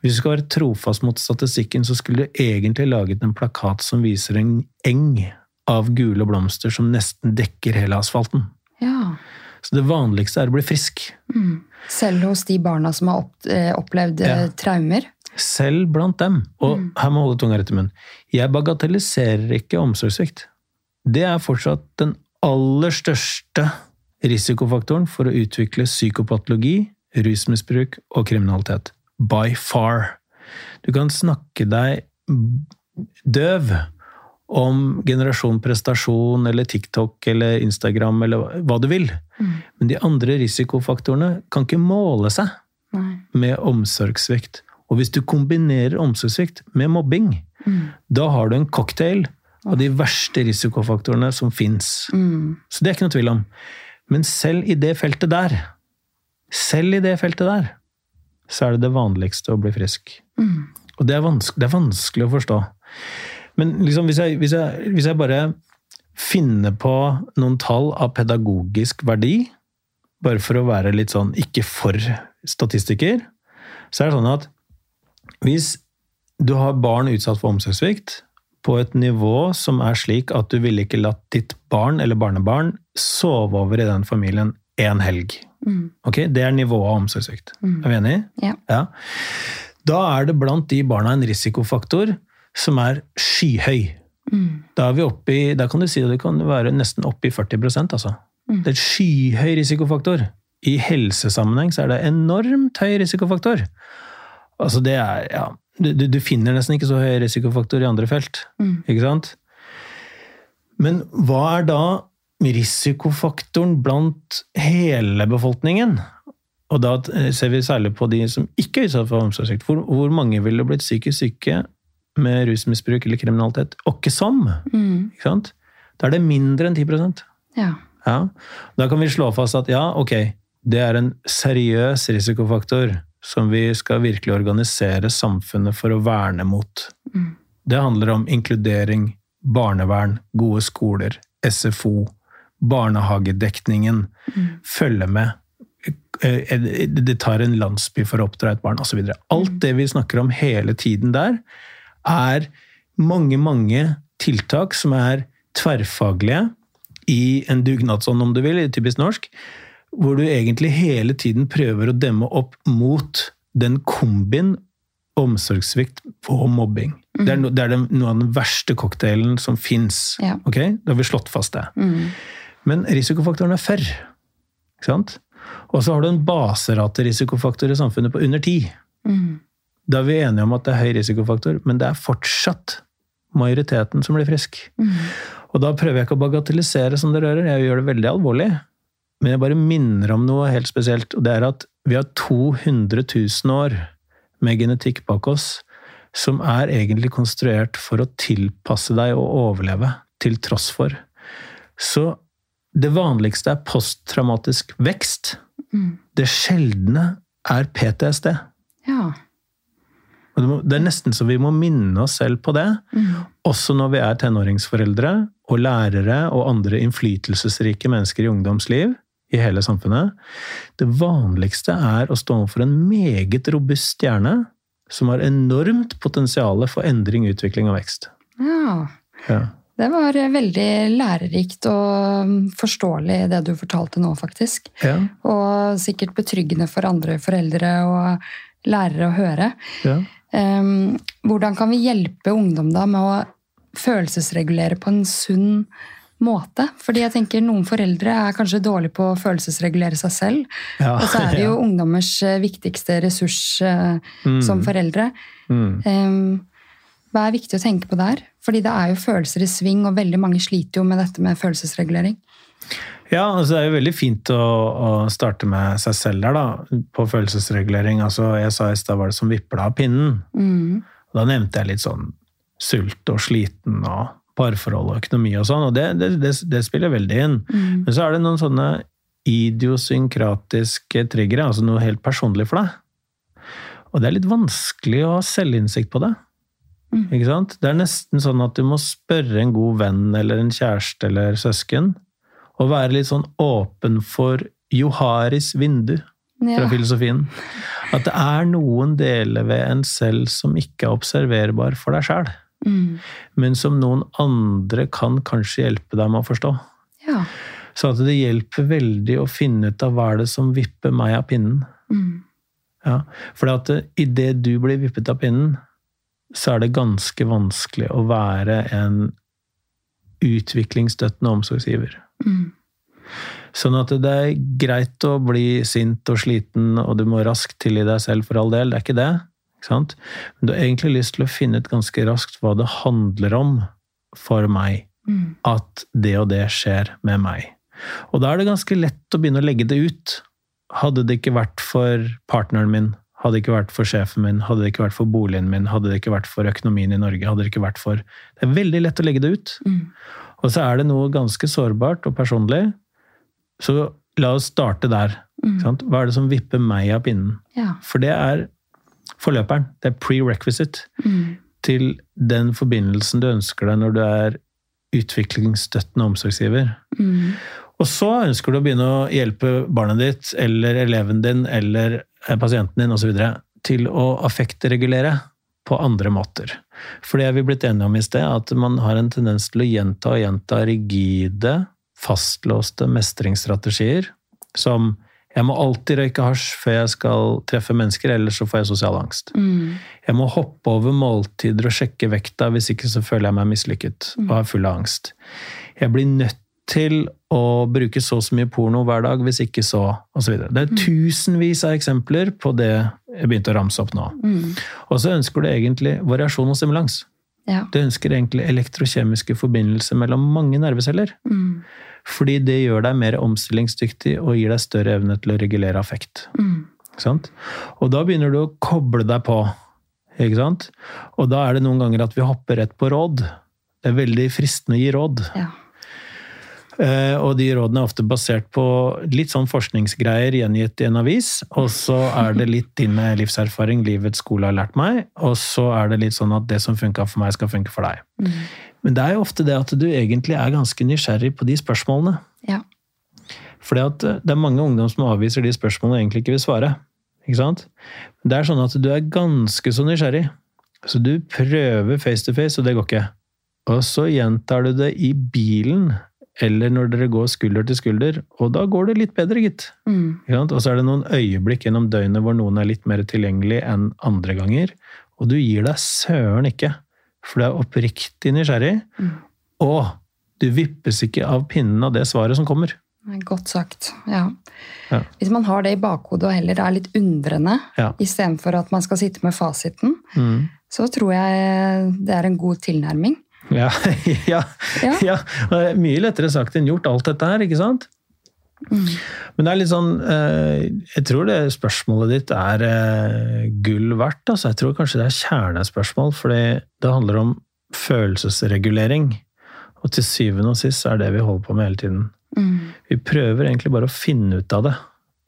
Hvis du skal være trofast mot statistikken, så skulle du egentlig laget en plakat som viser en eng av gule blomster som nesten dekker hele asfalten. Ja. Så det vanligste er å bli frisk. Mm. Selv hos de barna som har opp, eh, opplevd eh, Ja. traumer. Selv blant dem. Og her må holde tunga rett i munnen. Jeg bagatelliserer ikke omsorgssvikt. Det er fortsatt den aller største risikofaktoren for å utvikle psykopatologi, rusmisbruk og kriminalitet. By far. Du kan snakke deg døv om generasjon prestasjon eller TikTok eller Instagram eller hva du vil. Mm. Men de andre risikofaktorene kan ikke måle seg Nei. med omsorgssvikt. Og hvis du kombinerer omsorgssvikt med mobbing, Mm. da har du en cocktail av de verste risikofaktorene som fins. Mm. Så det er ikke noe tvil om. Men selv i det feltet der, selv i det feltet der, så er det det vanligste å bli frisk. Mm. Og det er, det er vanskelig å forstå. Men liksom, hvis, jeg, hvis, jeg, hvis jeg bare finner på noen tall av pedagogisk verdi, bare for å være litt sånn ikke for statistiker, så er det sånn at hvis du har barn utsatt for omsorgssvikt på et nivå som er slik at du ville ikke latt ditt barn eller barnebarn sove over i den familien én helg. Mm. Ok, Det er nivået av omsorgssvikt. Mm. Er vi enige? Ja. Ja. Da er det blant de barna en risikofaktor som er skyhøy. Mm. Da er vi oppe i, da kan du si at det kan være nesten oppe i 40 altså. Mm. Det er en skyhøy risikofaktor. I helsesammenheng så er det enormt høy risikofaktor. Altså det er, ja, du, du- finner nesten ikke så høy risikofaktor i andre felt, Mm. ikke sant? Men hva er da risikofaktoren blant hele befolkningen? Og da ser vi særlig på de som ikke er utsatt for omsorgssvikt. Hvor, hvor mange ville blitt psykisk syke med rusmisbruk eller kriminalitet? Åkke som! Mm. Ikke sant? Da er det mindre enn 10 Ja. ja. Da kan vi slå fast at ja, ok, det er en seriøs risikofaktor som vi skal virkelig organisere samfunnet for å verne mot. Mm. Det handler om inkludering, barnevern, gode skoler, SFO, barnehagedekningen følge med. Eh, Det tar en landsby for å oppdra et barn, osv. Alt det vi snakker om hele tiden der, er mange, mange tiltak som er tverrfaglige i en dugnadsånd, om du vil, i typisk norsk, hvor du egentlig hele tiden prøver å demme opp mot den kombin omsorgssvikt og mobbing. Det er, no, det er den, noe av den verste cocktailen som fins. Ja. Okay? Da har vi slått fast det. Mm. Men risikofaktoren er færre. Ikke sant? Og så har du en baserate risikofaktor i samfunnet på under 10. Mm. Da er vi enige om at det er høy risikofaktor, men det er fortsatt majoriteten som blir frisk. Mm. Og da prøver jeg ikke å bagatellisere som det rører, jeg gjør det veldig alvorlig. Men jeg bare minner om noe helt spesielt, og det er at vi har 200 000 år med genetikk bak oss som er egentlig konstruert for å tilpasse deg og overleve, til tross for. Så det vanligste er posttraumatisk vekst. Mm. Det sjeldne er PTSD. Ja. Det er nesten så vi må minne oss selv på det, Mm. også når vi er tenåringsforeldre og lærere og andre innflytelsesrike mennesker i ungdomsliv i hele samfunnet. Det vanligste er å stå overfor en meget robust stjerne som har enormt potensial for endring, utvikling og vekst. ja. Ja. Det var veldig lærerikt og mm, forståelig det du fortalte nå, faktisk. Ja, Og sikkert betryggende for andre foreldre og lærere å høre. ja. Em, hvordan kan vi hjelpe ungdom da med å følelsesregulere på en sunn måte? Fordi jeg tenker noen foreldre er kanskje dårlige på å følelsesregulere seg selv. Ja, Og så er det jo *laughs* ja. ungdommers eh, viktigste ressurs eh, Mm. som foreldre. Mm. Em, hva er viktig å tenke på der? Fordi det er jo følelser i sving, og veldig mange sliter jo med dette med følelsesregulering. Ja, altså det er jo veldig fint å, å starte med seg selv der, da, på følelsesregulering. Altså, jeg sa i stad var det som vipla av pinnen. Mm. Da nevnte jeg litt sånn sult og sliten og parforhold og økonomi og sånn, og det, det, det, det spiller veldig inn. Mm. Men så er det noen sånne idiosynkratiske triggere, altså noe helt personlig for deg. Og det er litt vanskelig å ha selvinnsikt på det. Mm. Ikke sant? Det er nesten sånn at du må spørre en god venn eller en kjæreste eller søsken, og være litt sånn åpen for Joharis vindu fra Ja. filosofien. At det er noen deler ved en selv som ikke er observerbar for deg sjæl. Mm. men som noen andre kan kanskje hjelpe deg med å forstå. ja. Så at det hjelper veldig å finne ut av hva er det som vipper meg av pinnen. Mm. Ja, for idet du blir vippet av pinnen, så er det ganske vanskelig å være en utviklingsstøttende omsorgsgiver. Mm. Sånn at det er greit å bli sint og sliten, og du må raskt tilgi deg selv for all del, det er ikke det. Ikke sant? Men du har egentlig lyst til å finne ut ganske raskt hva det handler om for meg, Mm. at det og det skjer med meg. Og da er det ganske lett å begynne å legge det ut. Hadde det ikke vært for partneren min, hadde det ikke vært for sjefen min, hadde det ikke vært for boligen min, hadde det ikke vært for økonomien i Norge, hadde det ikke vært for Det er veldig lett å legge det ut. Mm. Og så er det noe ganske sårbart og personlig. Så la oss starte der. Mm. sant? Hva er det som vipper meg av pinnen? Ja. For det er forløperen. Det er prerequisite Mm. til den forbindelsen du ønsker deg når du er utviklingsstøttende omsorgsgiver. Mm. Og så ønsker du å begynne å hjelpe barnet ditt, eller eleven din, eller eh, pasienten din osv. til å affektregulere på andre måter. For det er vi blitt enige om i sted, at man har en tendens til å gjenta og gjenta rigide, fastlåste mestringsstrategier som jeg må alltid røyke hasj før jeg skal treffe mennesker, ellers så får jeg sosial angst. Mm. Jeg må hoppe over måltider og sjekke vekta, hvis ikke så føler jeg meg mislykket og er full av angst. Jeg blir nødt til å bruke så og så mye porno hver dag, hvis ikke så osv. Det er tusenvis av eksempler på det begynte å ramse opp nå. Mm. Og så ønsker du egentlig variasjon og stimulans. Ja. Du ønsker egentlig elektrokjemiske forbindelser mellom mange nerveceller. Mm. Fordi det gjør deg mer omstillingsdyktig og gir deg større evne til å regulere affekt. Mm. Og da begynner du å koble deg på. Ikke sant? Og da er det noen ganger at vi hopper rett på råd. Det er veldig fristende å gi råd. Ja. Eh, Og de rådene er ofte basert på litt sånn forskningsgreier gjengitt i en avis. Og så er det litt din livserfaring, livets skole har lært meg. Og så er det litt sånn at det som funka for meg, skal funke for deg. Mm. Men det er jo ofte det at du egentlig er ganske nysgjerrig på de spørsmålene. Ja. Fordi at eh, det er mange ungdom som avviser de spørsmålene og egentlig ikke vil svare. Ikke sant? Det er sånn at du er ganske så nysgjerrig. Så du prøver face to face, og det går ikke. Og så gjentar du det i bilen, eller når dere går skulder til skulder, og da går det litt bedre, gitt. Mm. Og så er det noen øyeblikk gjennom døgnet hvor noen er litt mer tilgjengelig enn andre ganger, og du gir deg søren ikke, for du er oppriktig nysgjerrig, Mm. og du vippes ikke av pinnen av det svaret som kommer. Godt sagt. Ja. Ja. Hvis man har det i bakhodet og heller er litt undrende, Ja. istedenfor at man skal sitte med fasiten, Mm. så tror jeg det er en god tilnærming. *laughs* Ja, ja, Ja. ja. Mye lettere sagt enn gjort, alt dette her, ikke sant? Mm. Men det er litt sånn eh, Jeg tror det spørsmålet ditt er eh, gull verdt. Altså. Jeg tror kanskje det er kjernespørsmål, fordi det handler om følelsesregulering. Og til syvende og sist er det vi holder på med hele tiden. Mm. Vi prøver egentlig bare å finne ut av det.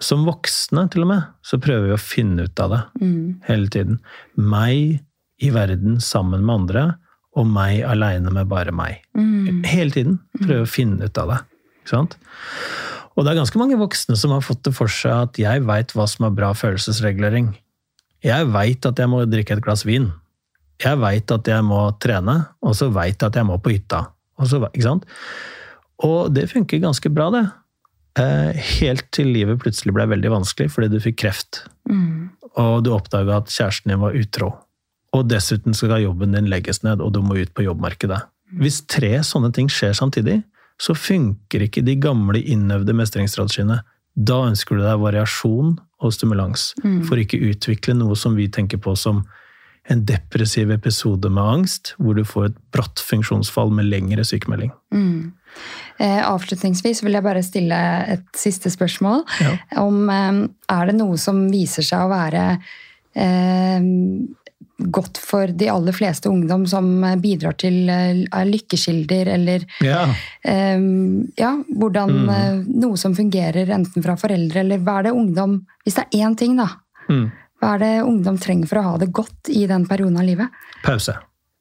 Som voksne, til og med, så prøver vi å finne ut av det Mm. hele tiden. Meg i verden sammen med andre, og meg aleine med bare meg. Mm. Hele tiden prøve å finne ut av det. Ikke sant? Og det er ganske mange voksne som har fått det for seg at jeg veit hva som er bra følelsesregulering. Jeg veit at jeg må drikke et glass vin. Jeg veit at jeg må trene, og så veit jeg at jeg må på hytta. Og, så, ikke sant? og det funker ganske bra, det. Eh, Helt til livet plutselig ble veldig vanskelig fordi du fikk kreft Mm. og du oppdaga at kjæresten din var utro. Og dessuten skal jobben din legges ned, og du må ut på jobbmarkedet. Hvis tre sånne ting skjer samtidig, så funker ikke de gamle, innøvde mestringsstrategiene. Da ønsker du deg variasjon og stimulans, Mm. for ikke utvikle noe som vi tenker på som en depressiv episode med angst, hvor du får et bratt funksjonsfall med lengre sykemelding. Mm. Eh, avslutningsvis vil jeg bare stille et siste spørsmål. Ja. Om eh, er det noe som viser seg å være eh, godt for de aller fleste ungdom, som bidrar til eh, er lykkekilder, eller Ja. Um, ja, hvordan Mm. eh, Noe som fungerer enten fra foreldre, eller hva er det ungdom Hvis det er én ting, da. Mm. Hva er det ungdom trenger for å ha det godt i den perioden av livet? Pause.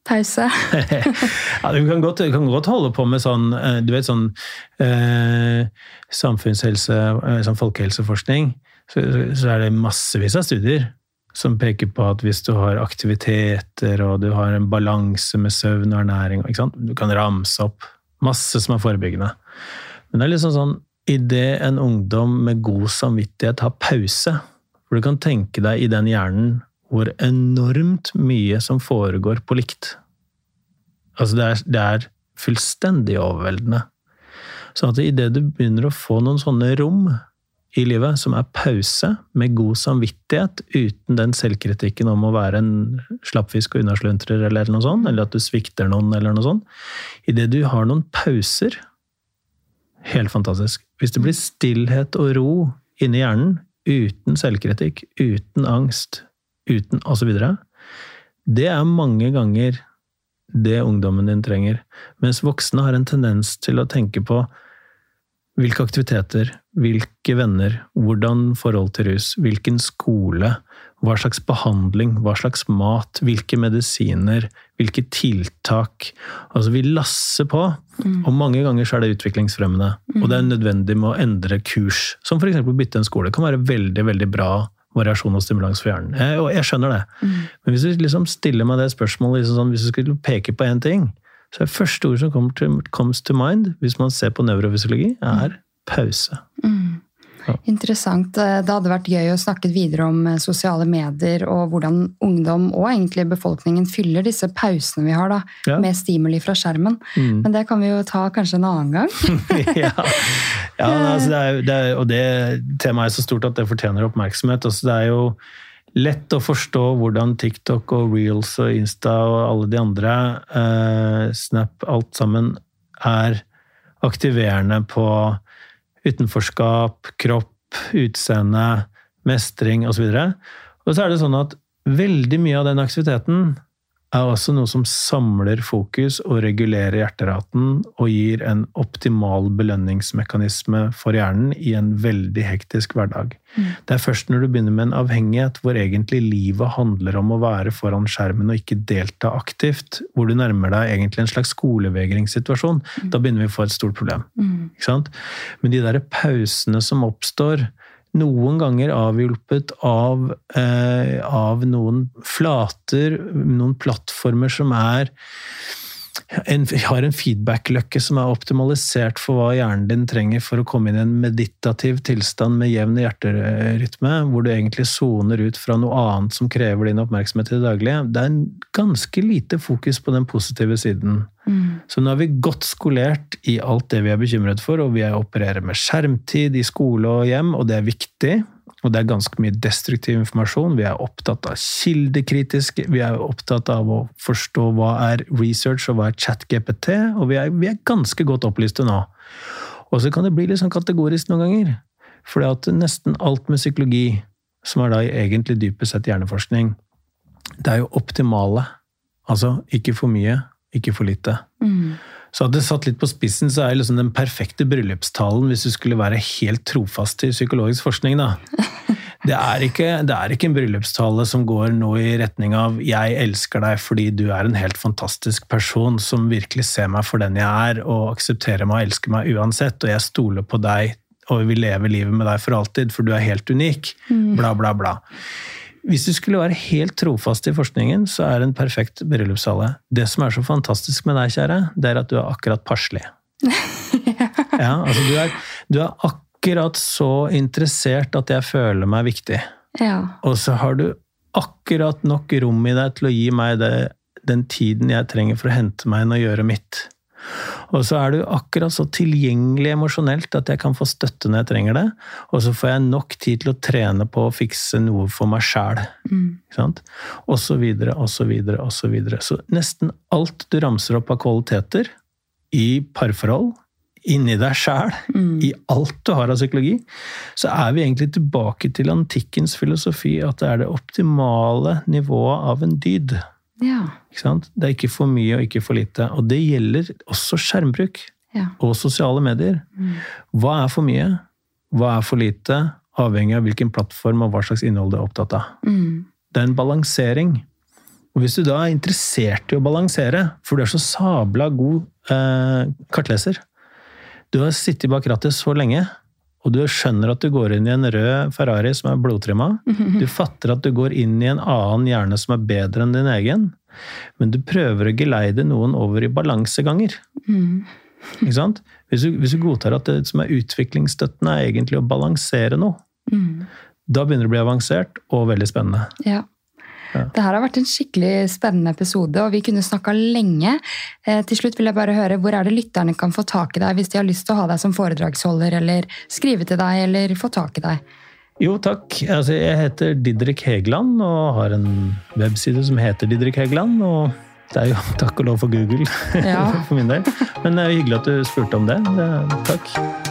Pause. *laughs* ja, du kan godt, du kan godt holde på med sånn, eh, du vet sånn eh, samfunnshelse, eh, sånn folkehelseforskning, så, så er det massevis av studier som peker på at hvis du har aktiviteter og du har en balanse med søvn og ernæring, du kan ramse opp masse som er forebyggende. Men det er liksom sånn, idet en ungdom med god samvittighet har pause, for du kan tenke deg i den hjernen hvor enormt mye som foregår på likt. Altså det er, det er fullstendig overveldende. Så at idet du begynner å få noen sånne rom i livet, som er pause, med god samvittighet, uten den selvkritikken om å være en slappfisk og unnasluntrer, eller noe sånt, eller at du svikter noen, eller noe sånt. Idet du har noen pauser Helt fantastisk. Hvis det blir stillhet og ro inni hjernen, uten selvkritikk, uten angst, uten osv. Det er mange ganger det ungdommen din trenger. Mens voksne har en tendens til å tenke på hvilke aktiviteter, hvilke venner, hvordan forhold til rus, hvilken skole, hva slags behandling, hva slags mat, hvilke medisiner, hvilke tiltak. Altså, vi lasser på, Mm. og mange ganger så er det utviklingsfremmende. Og det er nødvendig med å endre kurs, som f.eks. bytte en skole. Det kan være veldig, veldig bra variasjon og stimulans for hjernen. Jeg, og jeg skjønner det. Mm. Men hvis du liksom stiller meg det spørsmålet, liksom sånn, hvis du skulle peke på én ting, så det første ordet som kommer til, comes to mind, hvis man ser på nevrofysiologi, er pause. Mm. Ja. Interessant. Eh, Det hadde vært gøy å snakke videre om eh, sosiale medier og hvordan ungdom og egentlig befolkningen fyller disse pausene vi har da, Ja. med stimuli fra skjermen. Mm. Men det kan vi jo ta kanskje en annen gang. *laughs* ja, ja altså det er, det er, og det temaet er så stort at det fortjener oppmerksomhet. Altså det er jo lett å forstå hvordan TikTok og Reels og Insta og alle de andre, eh, Snap, alt sammen, er aktiverende på utenforskap, kropp, utseende, mestring osv. Og så er det sånn at veldig mye av den aktiviteten er også noe som samler fokus og regulerer hjerteraten og gir en optimal belønningsmekanisme for hjernen i en veldig hektisk hverdag. Mm. Det er først når du begynner med en avhengighet hvor egentlig livet handler om å være foran skjermen og ikke delta aktivt, hvor du nærmer deg egentlig en slags skolevegringssituasjon, mm. da begynner vi å få et stort problem. Mm. Men de der pausene som oppstår, noen ganger avhjulpet av, eh, av noen flater, noen plattformer som er en, har en feedback-løkke som er optimalisert for hva hjernen din trenger for å komme inn i en meditativ tilstand med jevn hjerterytme, hvor du egentlig soner ut fra noe annet som krever din oppmerksomhet i det daglige. Det er en ganske lite fokus på den positive siden. Mm. Så nå er vi godt skolert i alt det vi er bekymret for, og vi opererer med skjermtid i skole og hjem, og det er viktig. Og det er ganske mye destruktiv informasjon. Vi er opptatt av kildekritisk, vi er opptatt av å forstå hva er research og hva er chat-GPT, og vi er, vi er, ganske godt opplyste nå. Og så kan det bli litt sånn kategorisk noen ganger. For nesten alt med psykologi, som er da egentlig dypest sett hjerneforskning, det er jo optimale. Altså ikke for mye, ikke for lite. Mm. Så hadde det satt litt på spissen, så er liksom den perfekte bryllupstalen hvis du skulle være helt trofast til psykologisk forskning, da. *laughs* Det er, ikke, det er ikke en bryllupstale som går nå i retning av 'jeg elsker deg fordi du er en helt fantastisk person som virkelig ser meg for den jeg er, og aksepterer meg og elsker meg uansett, og jeg stoler på deg og vil leve livet med deg for alltid, for du er helt unik', mm. bla, bla, bla. Hvis du skulle være helt trofast i forskningen, så er det en perfekt bryllupstale. Det som er så fantastisk med deg, kjære, det er at du er akkurat passelig. *laughs* ja, altså du er, du er, akkurat så interessert at jeg føler meg viktig. Ja. Og så har du akkurat nok rom i deg til å gi meg det, den tiden jeg trenger for å hente meg inn og gjøre mitt. Og så er du akkurat så tilgjengelig emosjonelt at jeg kan få støtte når jeg trenger det. Og så får jeg nok tid til å trene på å fikse noe for meg sjæl. Mm. Og så videre, og så videre, og så videre. Så nesten alt du ramser opp av kvaliteter i parforhold, inni deg sjæl, mm. i alt du har av psykologi, så er vi egentlig tilbake til antikkens filosofi, at det er det optimale nivået av en dyd. Ja. Det er ikke for mye og ikke for lite. Og det gjelder også skjermbruk ja. og sosiale medier. Mm. Hva er for mye? Hva er for lite? Avhengig av hvilken plattform og hva slags innhold du er opptatt av. Mm. Det er en balansering. Og hvis du da er interessert i å balansere, for du er så sabla god eh, kartleser Du har sittet bak rattet så lenge og du skjønner at du går inn i en rød Ferrari som er blodtrimma. *laughs* Du fatter at du går inn i en annen hjerne som er bedre enn din egen. Men du prøver å geleide noen over i balanseganger. Mm. Ikke sant? Hvis du, hvis du, godtar at det som er utviklingsstøttende, er egentlig å balansere noe, mm. da begynner det å bli avansert og veldig spennende. Ja. Ja. Det her har vært en skikkelig spennende episode, og vi kunne snakka lenge. Eh, til slutt vil jeg bare høre, Hvor er det lytterne kan få tak i deg hvis de har lyst til å ha deg som foredragsholder, eller skrive til deg, eller få tak i deg? Jo, takk. Altså, jeg heter Didrik Hegeland og har en webside som heter Didrik Hegeland. og det er jo *laughs* takk og lov for Google ja. *laughs* for min del. Men det er jo hyggelig at du spurte om det. det takk.